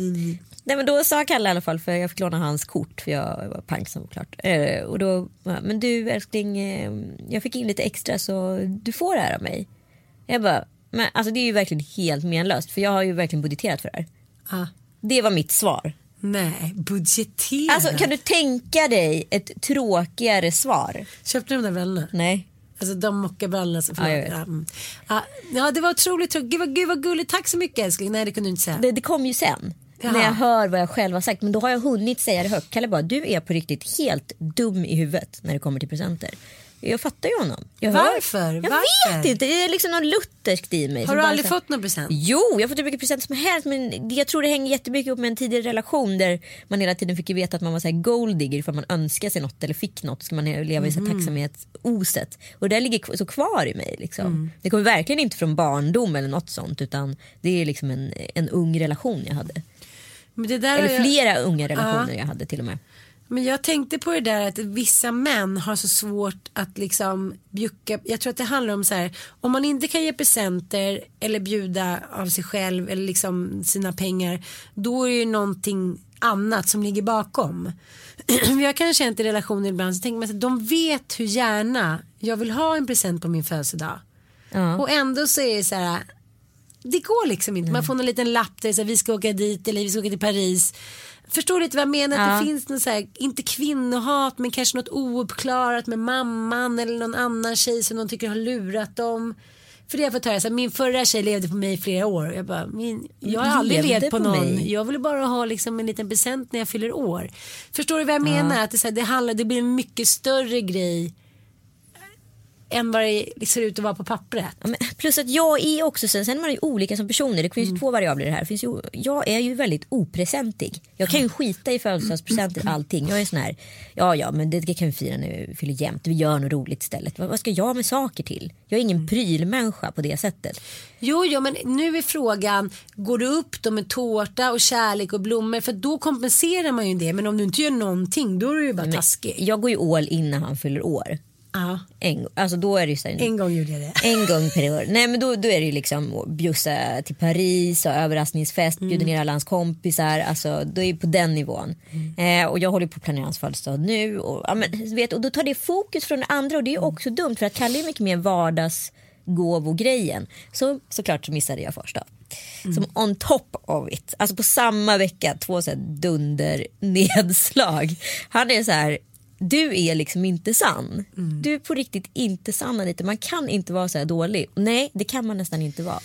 Nej men då sa Kalle i alla fall för jag fick låna hans kort för jag var pank såklart. Eh, och då, ja, men du älskling, eh, jag fick in lite extra så du får det här av mig. Jag bara, men alltså det är ju verkligen helt menlöst för jag har ju verkligen budgeterat för det här. Ja. Det var mitt svar. Nej, budgetera. Alltså kan du tänka dig ett tråkigare svar? Köpte du de där brallorna? Nej. Alltså de mockabrallorna. som- Ja, vet. Ja, mm. ja, ja, det var otroligt tråkigt. Gud, gud vad gulligt. Tack så mycket älskling. Nej, det kunde du inte säga. Det, det kom ju sen. Jaha. När jag hör vad jag själv har sagt. Men då har jag hunnit säga det högt. Kalle bara, du är på riktigt helt dum i huvudet när det kommer till presenter. Jag fattar ju honom. Jag hör- Varför? Jag Varför? vet inte. Det är liksom någon lutherskt i mig. Har du aldrig fått någon present? Jo, jag har fått hur mycket presenter som helst. Men jag tror det hänger jättemycket upp med en tidigare relation där man hela tiden fick veta att man var så här golddigger för man önskade sig något eller fick något. Ska man leva i så här tacksamhetsoset. Och det där ligger så kvar i mig. Liksom. Mm. Det kommer verkligen inte från barndom eller något sånt utan det är liksom en, en ung relation jag hade. Eller jag- flera unga relationer jag hade till och med. Men jag tänkte på det där att vissa män har så svårt att liksom bjucka. Jag tror att det handlar om så här. Om man inte kan ge presenter eller bjuda av sig själv eller liksom sina pengar. Då är det ju någonting annat som ligger bakom. (clears throat) jag kan känna i relationer ibland så tänker man att de vet hur gärna jag vill ha en present på min födelsedag. Ja. Och ändå så är det så här. Det går liksom inte. Man får en liten lapp där så här, vi ska åka dit eller vi ska åka till Paris. Förstår du lite vad jag menar? Att Ja. det finns något så här, inte kvinnohat men kanske något ouppklarat med mamman eller någon annan tjej som de tycker har lurat dem. För det har jag fått höra, så här, min förra tjej levde på mig i flera år. Jag, bara, min, jag har aldrig levt på, på någon. mig? Jag ville bara ha liksom en liten present när jag fyller år. Förstår du vad jag menar? Att det, så här, det, handlar, det blir en mycket större grej än vad det ser ut att vara på pappret. Ja, men plus att jag är också, sen, sen är man ju olika som personer. Det finns Mm. två variabler i det här. Det finns ju, jag är ju väldigt opresentig. Jag kan ju skita i födelsedagspresenter allting. Jag är sån här, ja ja men det, kan vi fira när vi fyller jämnt. Vi gör något roligt istället. Vad, vad ska jag med saker till? Jag är Mm. ingen prylmänniska på det sättet. Jo, jo, men nu är frågan, går du upp då med tårta och kärlek och blommor? För då kompenserar man ju det. Men om du inte gör någonting, då är du ju bara taskig. Jag går ju all in när han fyller år. Ja, En, alltså då är det så här, en gång gjorde jag det. En gång per år. Nej men då, då är det ju liksom bjussa till Paris och överraskningsfest, bjuda ner alla hans kompisar. Alltså då är det på den nivån. Eh, och jag håller på att planera hans födelsedag nu. Och, ja, men, vet, och då tar det fokus från det andra och det är också dumt för att Kalle är mycket mer vardagsgåvogrejen. Så såklart så missade jag första. Som on top of it. Alltså på samma vecka, två så här dunder nedslag. Han är så här du är liksom inte sann. Du är på riktigt inte sann Anita. Man kan inte vara så här dålig. Nej, det kan man nästan inte vara.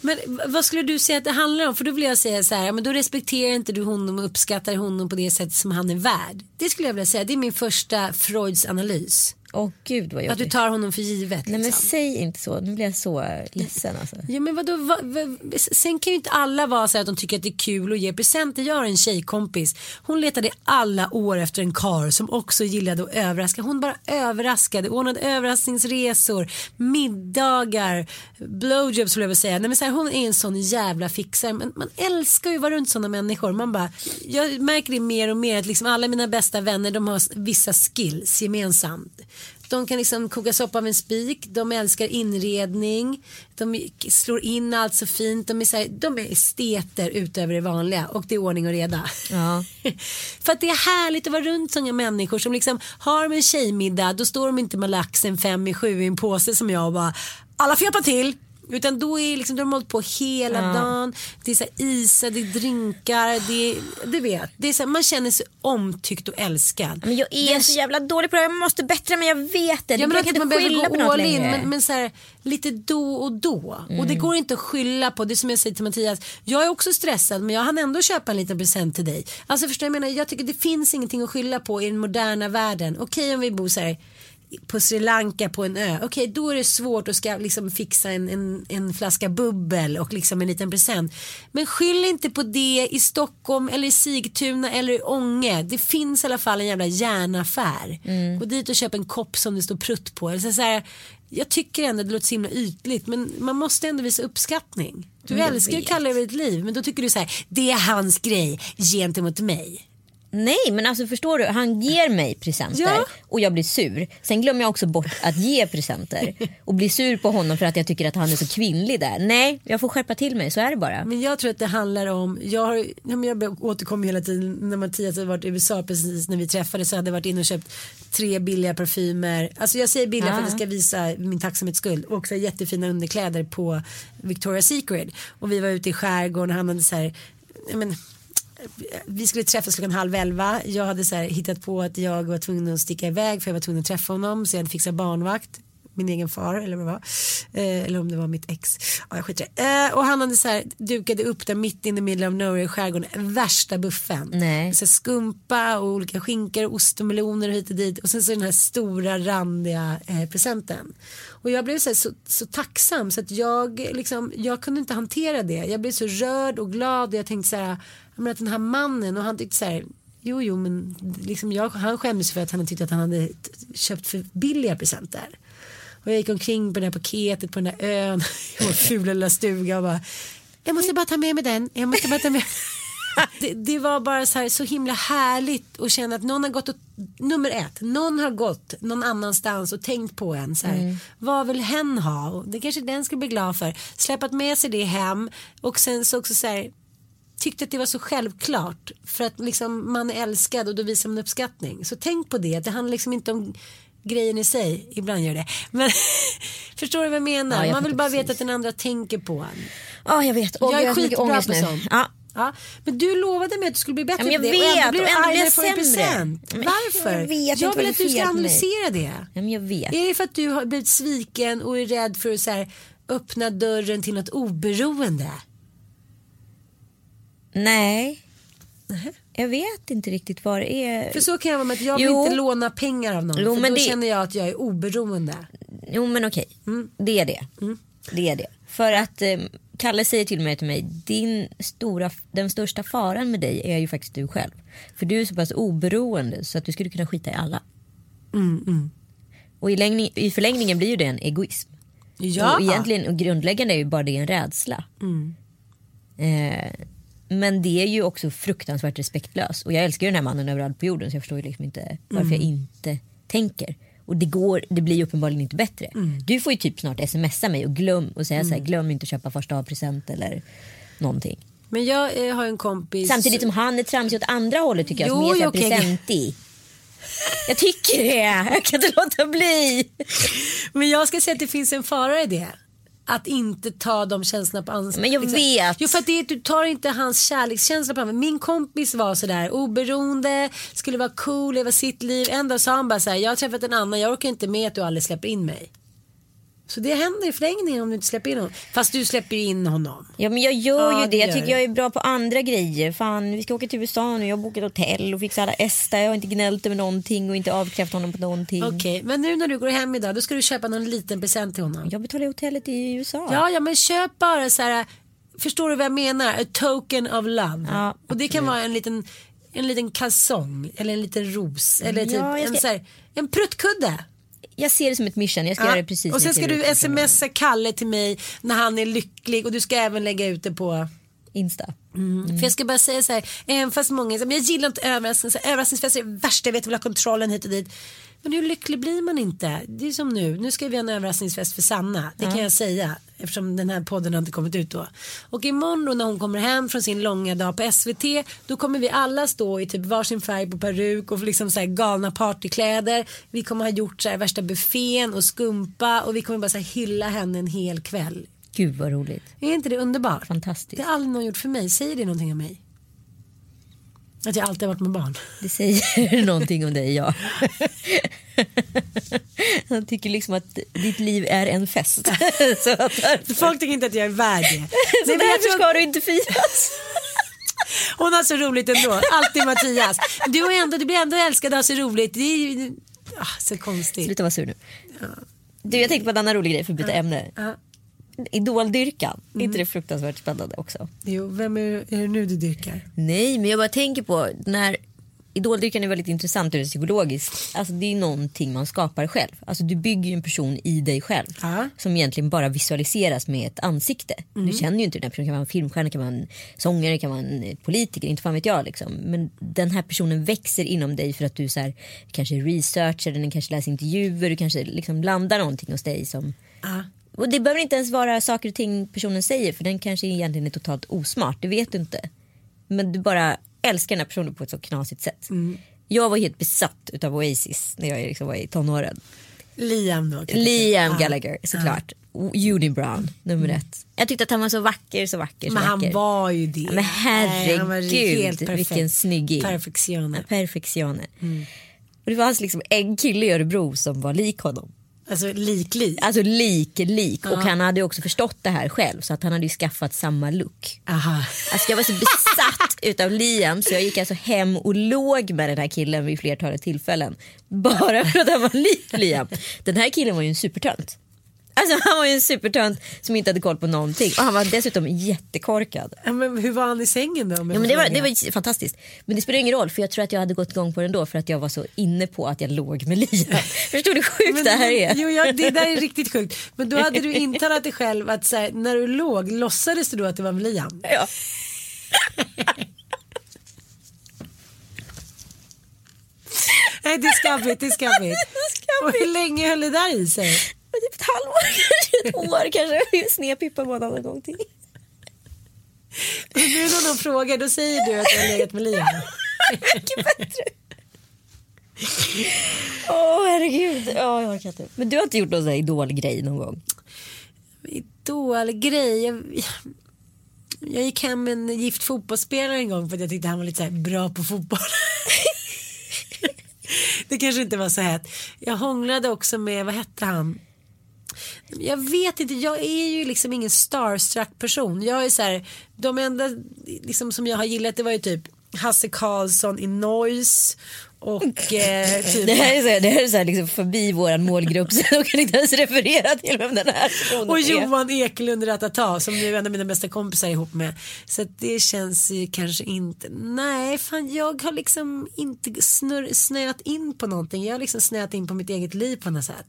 Men vad skulle du säga att det handlar om? För då vill jag säga så här, men då respekterar inte du honom och uppskattar honom på det sätt som han är värd. Det skulle jag vilja säga, det är min första Freuds analys. Åh gud vad Att du jobbigt. tar honom för givet. Nej men liksom. säg inte så. Nu blir jag så ledsen alltså. Ja, men vadå, va, va, sen kan ju inte alla vara så att de tycker att det är kul att ge presenter. Jag har en tjejkompis. Hon letade alla år efter en kar som också gillade att överraska. Hon bara överraskade. Ordnade överraskningsresor, middagar, blowjobs skulle jag vilja säga. Nej, men så här, hon är en sån jävla fixare. Men man älskar ju att vara runt sådana människor. Man bara, jag märker det mer och mer att liksom alla mina bästa vänner de har vissa skills gemensamt. De kan liksom koka soppa av en spik, de älskar inredning, de slår in allt så fint, de är, så här, de är esteter utöver det vanliga och det är ordning och reda. Ja. (laughs) För att det är härligt att vara runt sådana människor som liksom har de en tjejmiddag, då står de inte med laxen fem i sju i en påse som jag och bara alla får hjälpa till. Utan då är liksom, de har hållit på hela dagen. Det är så här isar, det är drinkar, det är, du vet. Det är så här, man känner sig omtyckt och älskad. Men jag är så jävla dålig på det. Jag måste bättre men jag vet det. Ja, men jag att kan man inte behöver skylla på något in, längre. Mm. men, men så här, lite då och då. Och det går inte att skylla på. Det är som jag säger till Mattias. Jag är också stressad men jag hann ändå köpa en liten present till dig. Alltså förstår jag, jag menar, jag tycker det finns ingenting att skylla på i den moderna världen. Okej om vi bor så här på Sri Lanka på en ö. Okej då är det svårt att ska liksom fixa en, en, en flaska bubbel och liksom en liten present. Men skyll inte på det i Stockholm eller i Sigtuna eller i Ånge. Det finns i alla fall en jävla järnaffär. Gå dit och köp en kopp som det står prutt på. Eller så här, jag tycker ändå det låter så himla ytligt men man måste ändå visa uppskattning. Du jag älskar ju. Kalle över ditt liv men då tycker du så här, det är hans grej gentemot mig. Nej men alltså förstår du, han ger mig presenter Ja. och jag blir sur. Sen glömmer jag också bort att ge presenter (laughs) och blir sur på honom för att jag tycker att han är så kvinnlig där. Nej, jag får skärpa till mig, så är det bara. Men jag tror att det handlar om, jag, har, jag återkommer hela tiden när Mattias hade varit i USA precis när vi träffades så hade jag varit inne och köpt tre billiga parfymer. Alltså jag säger billiga för att Ah. jag ska visa min tacksamhetsskuld och också jättefina underkläder på Victoria's Secret. Och vi var ute i skärgården och han hade så här, men, vi skulle träffas klockan halv elva. Jag hade så här hittat på att jag var tvungen att sticka iväg för jag var tvungen att träffa honom så jag hade fixat barnvakt egen far eller vad det var. Eh, eller om det var mitt ex. Ja, jag skiter eh, Och han hade så här dukade upp där mitt in i middle of nowhere i skärgården. Värsta buffen. Nej. Så skumpa och olika skinkor, ost och meloner och hit och dit. Och sen så den här stora randiga eh, presenten. Och jag blev så, här, så, så tacksam så att jag, liksom, jag kunde inte hantera det. Jag blev så rörd och glad och jag tänkte så här, menar, att den här mannen och han tyckte så här Jo, jo, men liksom jag, han skämdes för att han tyckte att han hade köpt för billiga presenter. Och jag gick omkring på det här paketet på den här ön (laughs) i vår fula lilla stuga och bara Jag måste bara ta med mig den. Jag måste bara ta med (laughs) det, det var bara så, här, så himla härligt att känna att någon har gått och, nummer ett, någon har gått någon annanstans och tänkt på en så här, Mm. vad vill hen ha? Och det kanske den skulle bli glad för. Släpat med sig det hem och sen så också så här tyckte att det var så självklart för att liksom man är älskad och då visar man uppskattning. Så tänk på det, det handlar liksom inte om grejen i sig, ibland gör det. Men (laughs) förstår du vad jag menar? Ja, jag man vill bara veta precis. att den andra tänker på en. Ja jag vet. Åh, jag är så mycket skitbra på sånt. Ja. Ja, men du lovade mig att du skulle bli bättre Ja, men på jag det och vet, och ändå blir jag du en sämre. present. Varför? jag vet jag vill är att du ska på mig. analysera det. Ja, men jag vet. Är det för att du har blivit sviken och är rädd för att så här, öppna dörren till något oberoende? Nej. Jag vet inte riktigt vad det är. För så kan jag vara med att jag vill Jo. inte låna pengar av någon. Jo, för då det- känner jag att jag är oberoende. Jo men okej, Mm. det är det. Det är det. För att eh, Kalle säger till mig till mig, din stora, den största faran med dig är ju faktiskt du själv. För du är så pass oberoende så att du skulle kunna skita i alla. Mm, Och i, längning, i förlängningen blir ju det en egoism. Ja. Och egentligen och grundläggande är ju bara det en rädsla. Mm. Eh, men det är ju också fruktansvärt respektlöst. Och jag älskar ju den här mannen överallt på jorden så jag förstår ju liksom inte varför Mm. jag inte tänker. Och det, går, det blir uppenbarligen inte bättre. Mm. Du får ju typ snart smsa mig och, glöm, och säga så här, glöm inte att köpa första present eller någonting. Men jag eh, har en kompis. Samtidigt som han är tramsig åt andra hållet tycker jag. Jo, som är så okej. presentig. Jag tycker det. Jag kan inte låta bli. Men jag ska säga att det finns en fara i det. Att inte ta de känslorna på ansvar. Men jag vet. Jo för att det, du tar inte hans kärlekskänsla på allvar. Min kompis var sådär oberoende, skulle vara cool, leva sitt liv. En dag sa han bara såhär, jag har träffat en annan, jag orkar inte med att du aldrig släpper in mig. Så det händer i förlängningen om du inte släpper in honom. Fast du släpper ju in honom. Ja men jag gör Ja, ju det det. Jag gör tycker jag är bra på andra grejer. Fan vi ska åka till USA nu. Jag har bokat hotell och fixat alla där. Jag har inte gnällt över någonting och inte avkrävt honom på någonting. Okej, men nu när du går hem idag då ska du köpa någon liten present till honom. Jag betalar hotellet i USA. Ja, ja men köp bara så här. Förstår du vad jag menar? A token of love. Ja, och det kan vara en liten, en liten kalsong eller en liten ros eller typ Ja, jag en, ska- så här, en pruttkudde. Jag ser det som ett mission. Jag ska göra det precis och sen ska du smsa Kalle till mig när han är lycklig och du ska även lägga ut det på Insta. För jag ska bara säga så här, även fast många säger men jag gillar inte överraskningar, överraskningsfester är det värsta jag vet, jag vill ha kontrollen hit och dit. Men hur lycklig blir man inte? Det är som nu, nu ska vi ha en överraskningsfest för Sanna, det kan jag säga eftersom den här podden har inte kommit ut då. Och imorgon då när hon kommer hem från sin långa dag på SVT då kommer vi alla stå i typ varsin färg på peruk och liksom så här galna partykläder. Vi kommer ha gjort så här värsta buffén och skumpa och vi kommer bara så här hylla henne en hel kväll. Gud vad roligt. Är inte det underbart? Fantastiskt. Det har aldrig någon gjort för mig. Säger det någonting om mig? Att jag alltid har varit med barn. Det säger (laughs) någonting om dig ja. (laughs) Han tycker liksom att ditt liv är en fest. (laughs) så att därför, Folk tycker inte att jag är värd det. så därför ska du inte firas. Hon har så roligt ändå. Alltid Mattias. Du, är ändå, du blir ändå älskad och har så roligt. Det är ah, så konstigt. Sluta vara sur nu. Du jag tänkte på en annan rolig grej för att byta ämne. Idoldyrkan, Mm. inte det fruktansvärt spännande också? Jo, vem är, är det nu du dyrkar? Nej, men jag bara tänker på när idoldyrkan är väldigt intressant ur psykologiskt. Alltså det är någonting man skapar själv. Alltså du bygger en person i dig själv. Ja. Som egentligen bara visualiseras med ett ansikte. Du känner ju inte den här personen. Kan vara en filmstjärna, kan vara en sångare, kan vara en politiker. Inte fan vet jag liksom. Men den här personen växer inom dig för att du så här, kanske researchar den, kanske läser intervjuer, du kanske liksom landar någonting hos dig som Ja. Och det behöver inte ens vara saker och ting personen säger för den kanske egentligen är totalt osmart, det vet du inte. Men du bara älskar den här personen på ett så knasigt sätt. Jag var helt besatt utav Oasis när jag liksom var i tonåren. Liam då. Liam. Gallagher såklart. Unibrown nummer ett. Jag tyckte att han var så vacker, så vacker, så Men han vacker. var ju det. Ja, men Nej, han herregud, helt perfekt. vilken snygging. Perfektioner. Perfektioner. Mm. Och det fanns liksom en kille i Örebro som var lik honom. Alltså lik-lik. Alltså lik, lik. Och han hade också förstått det här själv så att han hade skaffat samma look. Aha. Alltså jag var så besatt (laughs) utav Liam så jag gick alltså hem och låg med den här killen vid flertalet tillfällen. Bara för att han var lik Liam. Den här killen var ju en supertönt. Alltså han var ju en supertönt som inte hade koll på någonting och han var dessutom jättekorkad. Ja, men hur var han i sängen då? Ja, men det, var, det var fantastiskt. Men det spelar ingen roll för jag tror att jag hade gått igång på den då för att jag var så inne på att jag låg med Lia. (laughs) Förstår du hur sjukt men, det här är? Jo, ja, det där är riktigt sjukt. Men då hade du intalat dig själv att här, när du låg låtsades du då att det var med Liam? Ja. (laughs) Nej det är skabbigt, (laughs) det är skabbigt. Och hur länge höll det där i sig? Typ ett halvår, (laughs) kanske ett år kanske. Snedpippa på en annan gång till. Nu när någon frågar då säger du att jag har legat med Liam. Mycket bättre. Åh herregud. Åh, jag orkar inte. Men du har inte gjort någon sån här idolgrej någon gång? Idolgrej. Jag, jag gick hem med en gift fotbollsspelare en gång för att jag tyckte han var lite så bra på fotboll. (laughs) det kanske inte var så hett. Jag hånglade också med, vad hette han? Jag vet inte, jag är ju liksom ingen starstruck person. Jag är så här, de enda liksom, som jag har gillat det var ju typ Hasse Karlsson i Noise och eh, (laughs) typ Det här är så här, det här är så här liksom förbi våran målgrupp (laughs) så jag kan inte ens referera till vem den här personen och. Johan Ekelund Ratata som nu är en av mina bästa kompisar ihop med. Så det känns ju kanske inte, nej fan jag har liksom inte snurr, snöat in på någonting. Jag har liksom snöat in på mitt eget liv på något sätt.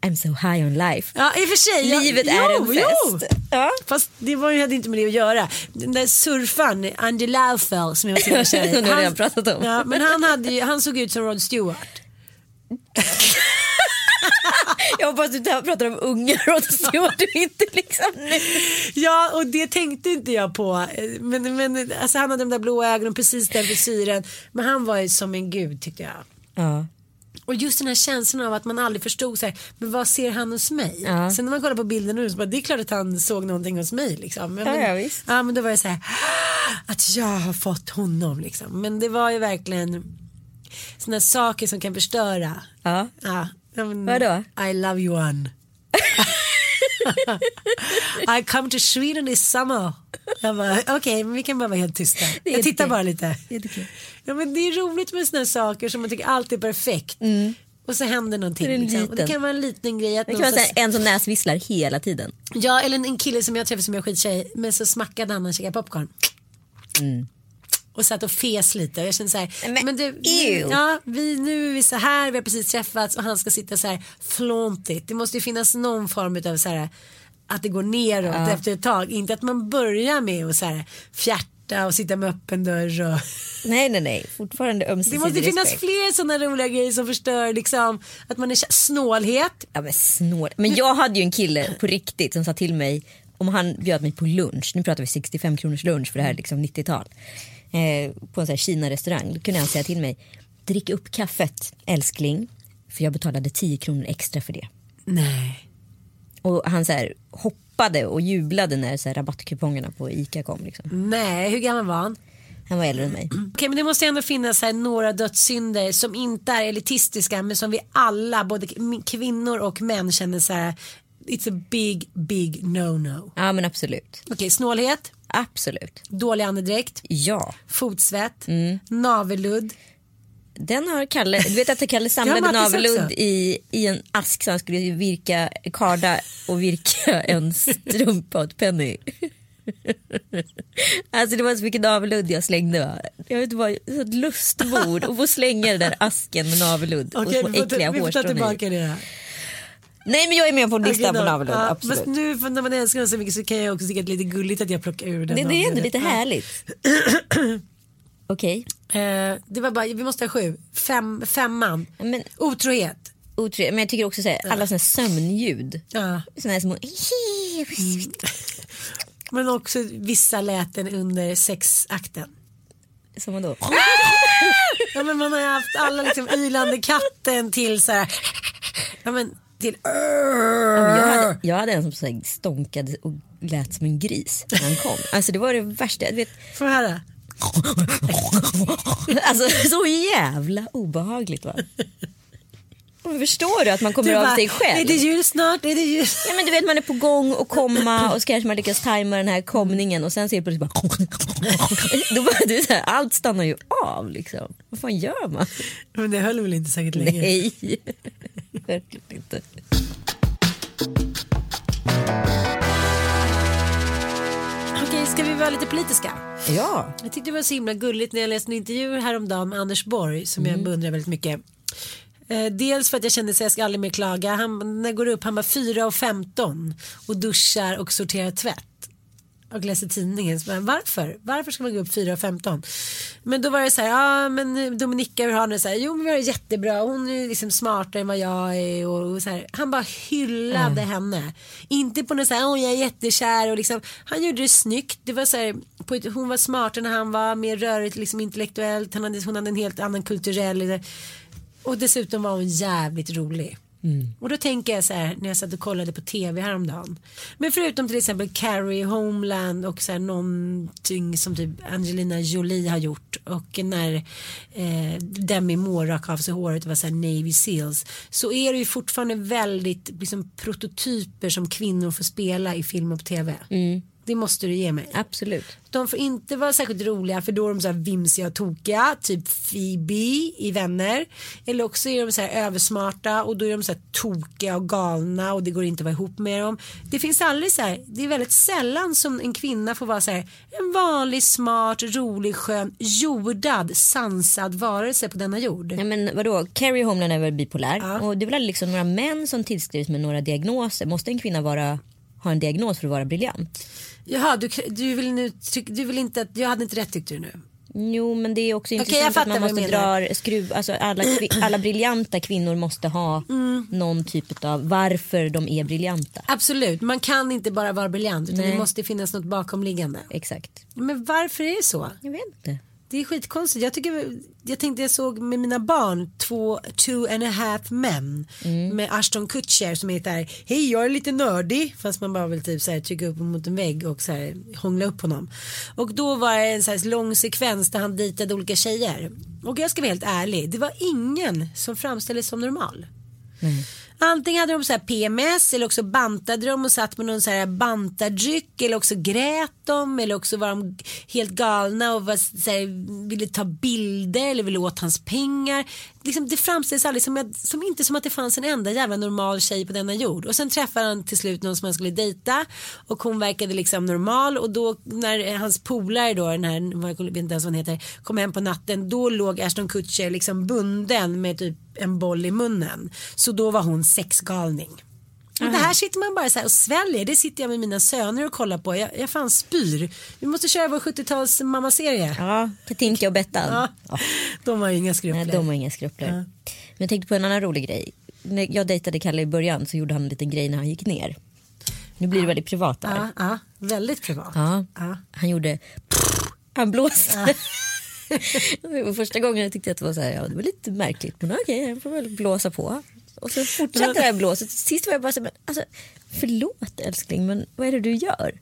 I'm so high on life. Ja i och för sig. Livet är en fest. Ja. Fast det var ju, hade inte med det att göra. Den där surfaren, Andy Laufel som jag var så kär i, (laughs) Som redan pratat om. Ja, men han, hade ju, han såg ut som Rod Stewart. (laughs) Jag hoppas du pratar om unga Rod Stewart och inte liksom nu. Ja och det tänkte inte jag på. Men, men alltså, han hade de där blå ögonen, precis den frisyren. Men han var ju som en gud tyckte jag. Ja. Och just den här känslan av att man aldrig förstod så här, men vad ser han hos mig? Ja. Sen när man kollar på bilden nu så bara, det är klart att han såg någonting hos mig liksom. Men, Ja, ja, visst. ja men då var det så här, att jag har fått honom liksom. Men det var ju verkligen sådana saker som kan förstöra. Ja. Ja, men, Vadå? I love you one. (laughs) I come to Sweden this summer. Jag bara, okej, men vi kan bara vara helt tysta. Jag tittar bara lite. Jättekul. Ja, men det är roligt med sådana saker som man tycker alltid är perfekt. Och så händer någonting. Det liksom. Och det kan vara en liten grej. Att Det kan vara så- en som näsvisslar hela tiden. Ja, eller en kille som jag träffade som jag skittjej i, men så smackade han när han käkade popcorn. Och satt och fes lite och jag kände så här, Mm. Men, du, ew. ja, vi, nu är vi så här, vi har precis träffats och han ska sitta så här flauntigt. Det måste ju finnas någon form av så här att det går neråt efter ett tag. Inte att man börjar med att så här fjärta och sitta med öppen dörr och Nej, nej, nej. Fortfarande det ömsesidig måste finnas respekt. fler sådana roliga grejer som förstör liksom att man är snålhet. Ja men snål. Men jag hade ju en kille på riktigt som sa till mig om han bjöd mig på lunch, nu pratar vi 65 kronors lunch för det här är liksom 90-tal. Eh, på en sån här Kina-restaurang, då kunde han säga till mig drick upp kaffet älskling för jag betalade 10 kronor extra för det. Nej. Och han så här, hoppade och jublade när så här, rabattkupongerna på ICA kom. Liksom. Nej, hur gammal var han? Han var äldre än mig. (clears throat) Okej, men det måste ändå finnas här några dödssynder som inte är elitistiska men som vi alla, både kvinnor och män känner så här. It's a big, big no-no. Ja men absolut. Okej, snålhet, Absolut. dålig andedräkt, Ja. fotsvett, Mm. navelludd. Den har Kalle, du vet att Kalle samlade navelludd i, i en ask så han skulle virka, karda och virka (laughs) en strumpa åt Penny. (laughs) Alltså det var så mycket navelludd jag slängde. Va? Jag vet så ett lustbord och få slänga den där asken med navelludd och vi, små äckliga vi får ta hårstrån i. tillbaka det här. Nej men jag är med på listan Okej, på navelludd, Ja, absolut. Fast nu för när man älskar någon så mycket så kan jag också tycka att det är lite gulligt att jag plockar ur den. Det, det är ändå lite härligt. (clears throat) Okej, Eh, det var bara, vi måste ha sju. Fem, femman. men, Otrohet. otrevligt. men jag tycker också så här, alla såna här sömnljud. Ja. Såna här små... Men också vissa läten under sexakten. Som vadå? Ja men man har ju haft alla liksom ylande katten till så här. Ja men till. Jag hade, jag hade en som så här stånkade och lät som en gris när han kom. Alltså det var det värsta. Får jag höra? Alltså så jävla obehagligt va. Förstår du att man kommer Du av bara, sig Är själv? det jul snart? Är det jul? Ja, men du vet man är på gång och komma och så kanske man lyckas tajma den här komningen och sen ser plötsligt bara... Då bara du, så här, allt stannar ju av liksom. Vad fan gör man? Men det höll väl inte säkert länge. Nej, verkligen inte. Ska vi vara lite politiska? Ja. Jag tyckte det var så himla gulligt när jag läste en intervju häromdagen med Anders Borg som jag beundrar väldigt mycket. Eh, dels för att jag kände att jag ska aldrig mer klaga. Han, när jag går upp, han var 4 och 15 och duschar och sorterar tvätt. Och läser tidningen. Så bara, varför? Varför ska man gå upp 4.15? Men då var det så här, ja men Dominika hur har ni det? Så här, jo men vi har det jättebra, hon är liksom smartare än vad jag är. Och, och så här, han bara hyllade henne. Inte på något så här, åh jag är jättekär och liksom, han gjorde det snyggt. Det var så här, på ett, hon var smartare när han var, mer rörigt liksom intellektuellt. Han hade, hon hade en helt annan kulturell. Och dessutom var hon jävligt rolig. Och då tänker jag så här när jag satt och kollade på tv häromdagen. Men förutom till exempel Carrie, Homeland och så här någonting som typ Angelina Jolie har gjort och när eh, Demi Moore rakade av sig håret och var så här Navy Seals så är det ju fortfarande väldigt liksom, prototyper som kvinnor får spela i film och på tv. Det måste du ge mig. Absolut. De får inte vara särskilt roliga för då är de så här vimsiga och tokiga. Typ Phoebe i Vänner. Eller också är de så här översmarta och då är de så här tokiga och galna och det går inte att vara ihop med dem. Det finns aldrig så här. Det är väldigt sällan som en kvinna får vara så här. En vanlig, smart, rolig, skön, jordad, sansad varelse på denna jord. Ja, men vadå, Carrie Homeland är väl bipolär Ja. och det är väl liksom några män som tillskrivs med några diagnoser. Måste en kvinna vara, ha en diagnos för att vara briljant? Jaha, du, du vill nu du vill inte att, jag hade inte rätt tyckte du nu. Jo men det är också intressant att man måste dra skruv, alltså alla, (clears throat) alla briljanta kvinnor måste ha Mm. någon typ av varför de är briljanta. Absolut, man kan inte bara vara briljant utan Nej. det måste finnas något bakomliggande. Exakt. Men varför är det så? Jag vet inte. Det är skitkonstigt. Jag, tycker, jag tänkte jag såg med mina barn två two and a half men med Ashton Kutcher som heter Hej jag är lite nördig fast man bara vill typ så här, trycka upp mot en vägg och så här, hångla upp honom. Och då var det en så här lång sekvens där han dejtade olika tjejer. Och jag ska vara helt ärlig, det var ingen som framställdes som normal. Antingen hade de så här PMS eller också bantade de och satt med någon så här bantardryck eller också grät de eller också var de helt galna och var så här, ville ta bilder eller ville åt hans pengar. Liksom, det framställs aldrig som, att- som inte som att det fanns en enda jävla normal tjej på denna jord. Och sen träffade han till slut någon som han skulle dejta och hon verkade liksom normal och då när hans polare då, den här, vad- jag vet inte ens vad han heter, kom hem på natten då låg Ashton Kutcher liksom bunden med typ en boll i munnen. Så då var hon sexgalning. Och det här sitter man bara så här och sväljer. Det sitter jag med mina söner och kollar på. Jag, jag fan spyr. Vi måste köra vår 70-tals mammaserie. Ja, Katinka och Bettan. Ja. De har ju inga skrupler. Nej, de har inga skrupler. Men jag tänkte på en annan rolig grej. När jag dejtade Kalle i början så gjorde han en liten grej när han gick ner. Nu blir det väldigt privat där. Ja, ja, väldigt privat. Ja. Ja. Han gjorde han blåste. (laughs) Första gången tyckte jag att det var så här, ja, det var lite märkligt men okej jag får väl blåsa på. Och så fortsatte det här blåset. Sist var jag bara så men alltså förlåt älskling men vad är det du gör?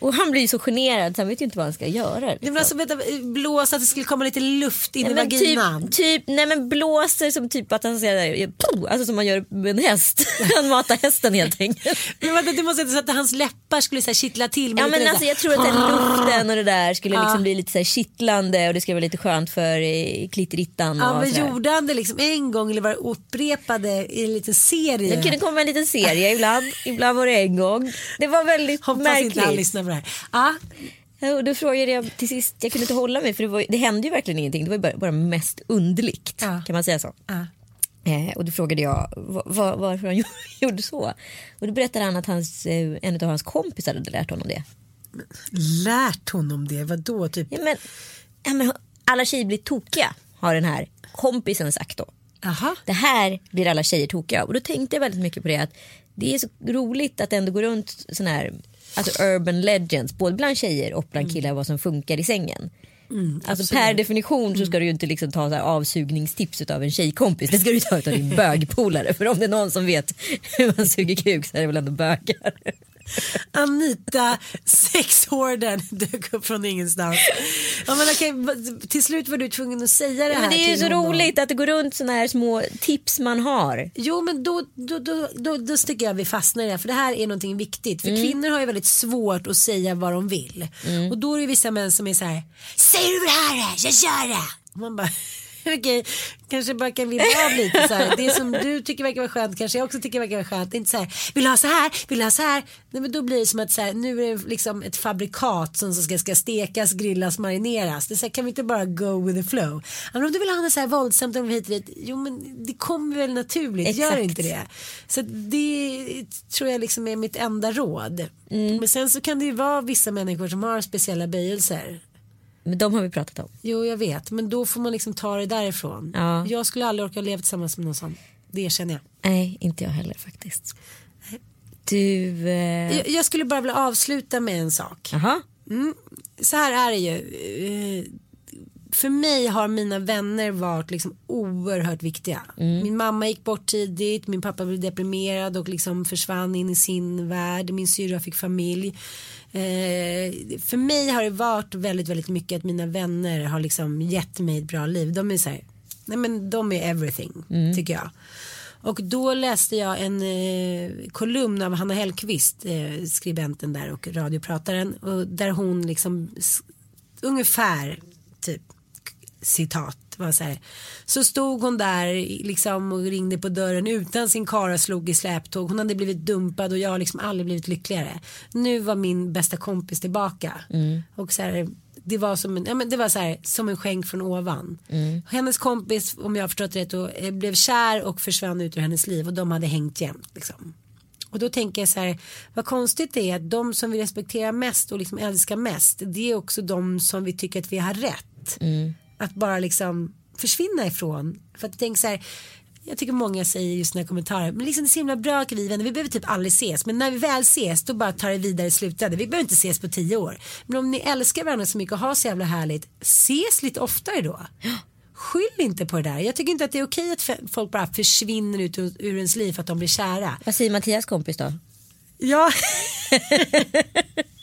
Och han blir så generad så han vet ju inte vad han ska göra. Nej, Liksom. men alltså, vänta, blås att det skulle komma lite luft in Nej, i men vaginan. typ, typ, nej men blåser som typ att han säger "Puh", alltså som man gör med en häst. (laughs) Han matar hästen helt enkelt. Men vänta, det måste så att hans läppar skulle så här, kittla till. Ja men så alltså jag tror att den luften och det där skulle Ja. liksom bli lite så här kittlande och det skulle vara lite skönt för eh, klitterittan. Ja men gjorde han det liksom en gång eller var det upprepade i en liten serie? Det kunde komma en liten serie ibland, ibland var det en gång. Det var väldigt Hoppas märkligt. På det här. Och då frågade jag till sist, jag kunde inte hålla mig för det, var, det hände ju verkligen ingenting. Det var bara, bara mest underligt. Ja. Kan man säga så? ja. Eh, och då frågade jag va- va- varför han (laughs) gjorde så. Och då berättade han att hans, eh, en av hans kompisar hade lärt honom det. Lärt honom det? Vadå? Typ? Ja, men, ja, men alla tjejer blir tokiga har den här kompisen sagt då. Jaha. Det här blir alla tjejer tokiga. Och då tänkte jag väldigt mycket på det att det är så roligt att det ändå går runt sån här alltså urban legends både bland tjejer och bland killar vad som funkar i sängen. alltså per definition så ska du ju inte liksom ta så här avsugningstips av en tjejkompis. Det ska du ta av din (laughs) bögpolare. För om det är någon som vet hur man suger kuk så är det väl ändå bögar. (laughs) Anita sexhorden dök upp från ingenstans. Ja, men va- till slut var du tvungen att säga det här Men det är ju så honom. roligt att det går runt såna här små tips man har. Jo men då, då, då, då, då tycker jag vi fastnar i det här, för det här är någonting viktigt. För kvinnor har ju väldigt svårt att säga vad de vill. Och då är det vissa män som är så här, säger du vad det här är, jag gör det. Och man bara, (laughs) Okej, kanske bara kan vibba av lite så här. Det som du tycker verkar vara skönt kanske jag också tycker verkar vara skönt. Det är inte så här, vill du ha så här, vill du ha så här. Nej, men då blir det som att så här, nu är det liksom ett fabrikat som ska, ska stekas, grillas, marineras. Det är så här, kan vi inte bara go with the flow. Men om du vill ha något så här våldsamt och hit och dit, jo men det kommer väl naturligt, gör Exakt. inte det. Så det tror jag liksom är mitt enda råd. Men sen så kan det ju vara vissa människor som har speciella böjelser. Men de har vi pratat om. Jo jag vet men då får man liksom ta det därifrån. Ja. Jag skulle aldrig orka leva tillsammans med någon sån. Det känner jag. Nej, inte jag heller faktiskt. Du... Eh... jag. Jag skulle bara vilja avsluta med en sak. Jaha. Så här är det ju. För mig har mina vänner varit liksom oerhört viktiga. Min mamma gick bort tidigt, min pappa blev deprimerad och liksom försvann in i sin värld. Min syrra fick familj. Eh, för mig har det varit väldigt, väldigt mycket att mina vänner har liksom gett mig ett bra liv. De är så här, nej men de är everything tycker jag. Och då läste jag en eh, kolumn av Hanna Hellquist, eh, skribenten där och radioprataren. Och där hon liksom ungefär typ citat var så här. Så stod hon där liksom och ringde på dörren utan sin kar och slog i släptåg. Hon hade blivit dumpad och jag har liksom aldrig blivit lyckligare. Nu var min bästa kompis tillbaka. Och så här, det var som en, ja, men det var så här, som en skänk från ovan. Hennes kompis, om jag har förstått rätt, då, eh, blev kär och försvann ut ur hennes liv och de hade hängt jämt. Liksom. Och då tänker jag så här, vad konstigt det är att de som vi respekterar mest och liksom älskar mest, det är också de som vi tycker att vi har rätt. Att bara liksom försvinna ifrån. För att jag tänker så här, jag tycker många säger just när kommentarer, men liksom det är så himla bra att vi vänner, vi behöver typ aldrig ses, men när vi väl ses då bara tar det vidare i slutändan. Vi behöver inte ses på tio år. Men om ni älskar varandra så mycket och har så jävla härligt, ses lite oftare då. Skyll inte på det där. Jag tycker inte att det är okej att folk bara försvinner ut ur, ur ens liv för att de blir kära. Vad säger Mattias kompis då? Ja. (laughs)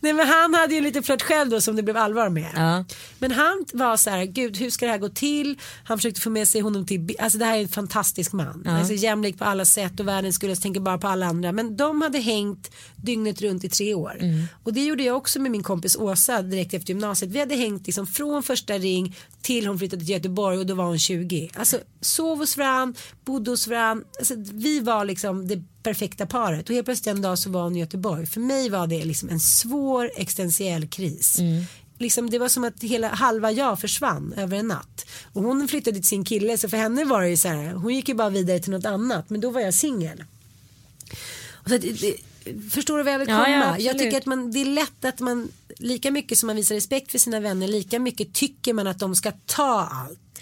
Nej men han hade ju lite flört själv då som det blev allvar med. Ja. Men han var så här, gud hur ska det här gå till? Han försökte få med sig honom till, alltså det här är en fantastisk man. Alltså jämlik på alla sätt och världens skulle tänker bara på alla andra. Men de hade hängt dygnet runt i tre år. Och det gjorde jag också med min kompis Åsa direkt efter gymnasiet. Vi hade hängt liksom från första ring till hon flyttade till Göteborg och då var hon 20. Alltså sov hos varann, bodde hos varann. Alltså, vi var liksom det perfekta paret och helt plötsligt en dag så var hon i Göteborg. För mig var det liksom en svår existentiell kris. Liksom, det var som att hela halva jag försvann över en natt. Och hon flyttade till sin kille så för henne var det ju så här, hon gick ju bara vidare till något annat men då var jag singel. Förstår du vad jag vill Ja, komma? ja, jag absolut. tycker att man, det är lätt att man lika mycket som man visar respekt för sina vänner lika mycket tycker man att de ska ta allt.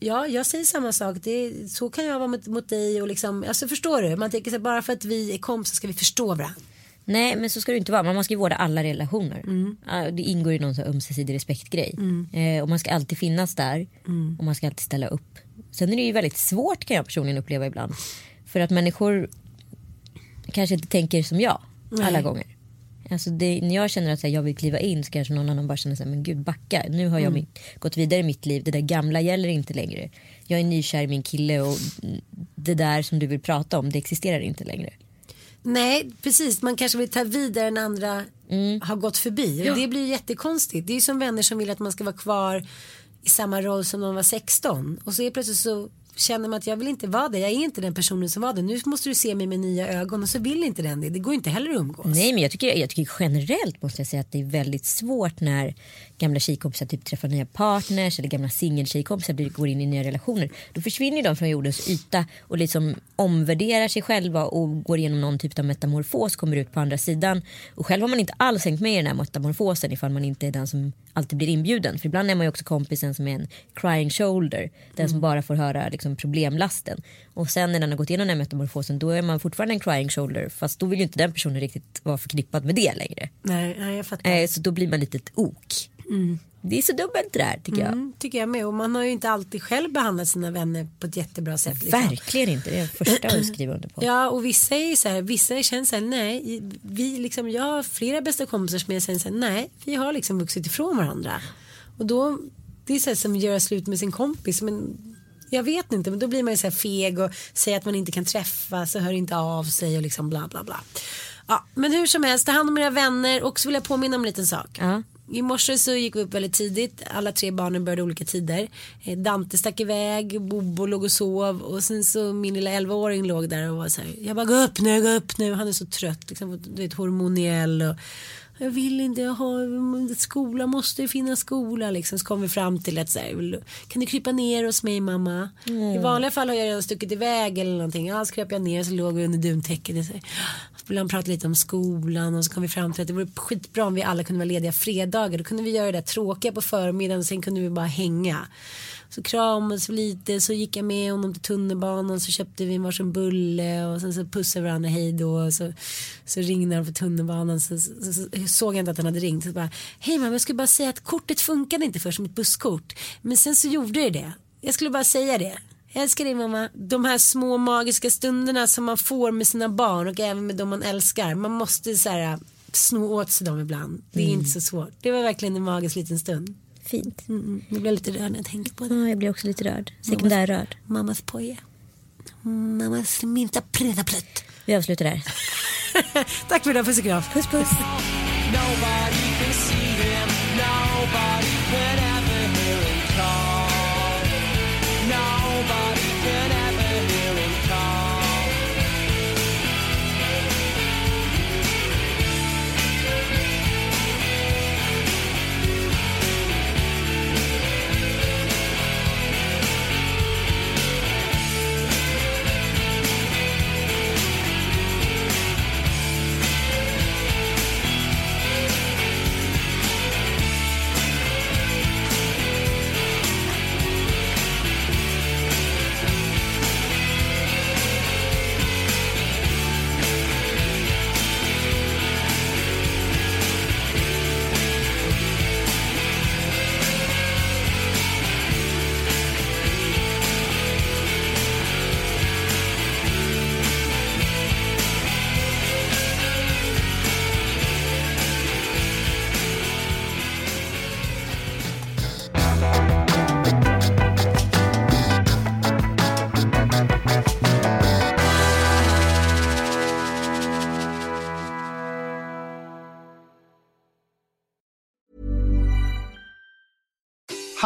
Ja, jag säger samma sak. Det, så kan jag vara mot, mot dig och liksom, alltså förstår du? Man tänker så här, bara för att vi är kompisar ska vi förstå varandra. Nej men så ska det inte vara. Man ska ju vårda alla relationer. Ja, Det ingår i någon så här ömsesidig respektgrej. Eh, och man ska alltid finnas där. Och man ska alltid ställa upp. Sen är det ju väldigt svårt kan jag personligen uppleva ibland. För att människor kanske inte tänker som jag alla gånger. Alltså det, när jag känner att här, jag vill kliva in så kanske någon annan bara känner så här, men gud backa. Nu har jag mitt, gått vidare i mitt liv. Det där gamla gäller inte längre. Jag är nykär i min kille och det där som du vill prata om det existerar inte längre. Nej, precis. Man kanske vill ta vidare när andra Mm. har gått förbi. Och det blir jättekonstigt. Det är som vänner som vill att man ska vara kvar i samma roll som när man var 16. Och så är plötsligt så känner man att jag vill inte vara det. Jag är inte den personen som var det. Nu måste du se mig med nya ögon och så vill inte den det. Det går inte heller att umgås. Nej men jag tycker, jag tycker generellt måste jag säga att det är väldigt svårt när gamla tjejkompisar typ träffar nya partners eller gamla singeltjejkompisar går in i nya relationer. Då försvinner de från jordens yta och liksom omvärderar sig själva och går igenom någon typ av metamorfos, kommer ut på andra sidan. Och själv har man inte alls hängt med i den här metamorfosen ifall man inte är den som alltid blir inbjuden. För ibland är man ju också kompisen som är en crying shoulder. Den som bara får höra liksom problemlasten. Och sen när den har gått igenom den här metamorfosen då är man fortfarande en crying shoulder. Fast då vill ju inte den personen riktigt vara förknippad med det längre. Nej, nej jag fattar. Eh, så då blir man lite ett ok. Det är så dubbelt det där tycker jag. Mm, tycker jag med. Och man har ju inte alltid själv behandlat sina vänner på ett jättebra sätt. Liksom. Verkligen inte, det är det första jag skriver under på. Ja och vissa är ju så här, vissa känner så här, nej, vi liksom, jag har flera bästa kompisar som jag säger så här, nej, vi har liksom vuxit ifrån varandra. Och då, det är så här som att göra slut med sin kompis, men jag vet inte, men då blir man ju så feg och säger att man inte kan träffas och hör inte av sig och liksom bla bla bla. Ja, men hur som helst, ta hand om era vänner och så vill jag påminna om en liten sak. Ja. I morse så gick vi upp väldigt tidigt. Alla tre barnen började olika tider. Eh, Dante stack iväg, Bobo låg och sov och sen så min lilla 11-åring låg där och var så här. Jag bara gå upp nu, gå upp nu. Han är så trött, liksom, du vet hormoniell och jag vill inte, jag har skola, måste finnas skola liksom. Så kom vi fram till att så här, kan du krypa ner hos mig mamma? Mm. I vanliga fall har jag redan stuckit iväg eller någonting. Ja, så kröp jag ner så låg vi under duntäcket. Så ville han prata lite om skolan och så kom vi fram till att det vore skitbra om vi alla kunde vara lediga fredagar. Då kunde vi göra det där tråkiga på förmiddagen och sen kunde vi bara hänga. Så kramades vi lite så gick jag med honom till tunnelbanan så köpte vi en varsin bulle och sen så pussade vi varandra hej då och så, så ringde han för tunnelbanan så, så, så, så, såg jag inte att han hade ringt. Så bara, hej mamma jag skulle bara säga att kortet funkade inte först som ett busskort men sen så gjorde det det. Jag skulle bara säga det. Jag älskar dig mamma. De här små magiska stunderna som man får med sina barn och även med de man älskar. Man måste så här, sno åt sig dem ibland. Det är mm. inte så svårt. Det var verkligen en magisk liten stund. Fint. Mm, mm. jag blir lite rörd när jag tänker på det. Ja, jag blir också lite rörd. Sekundärrörd. Mammas poja. Mammas minsta pruttaplutt. Vi avslutar där. (laughs) Tack för idag. Puss och kram. Puss puss.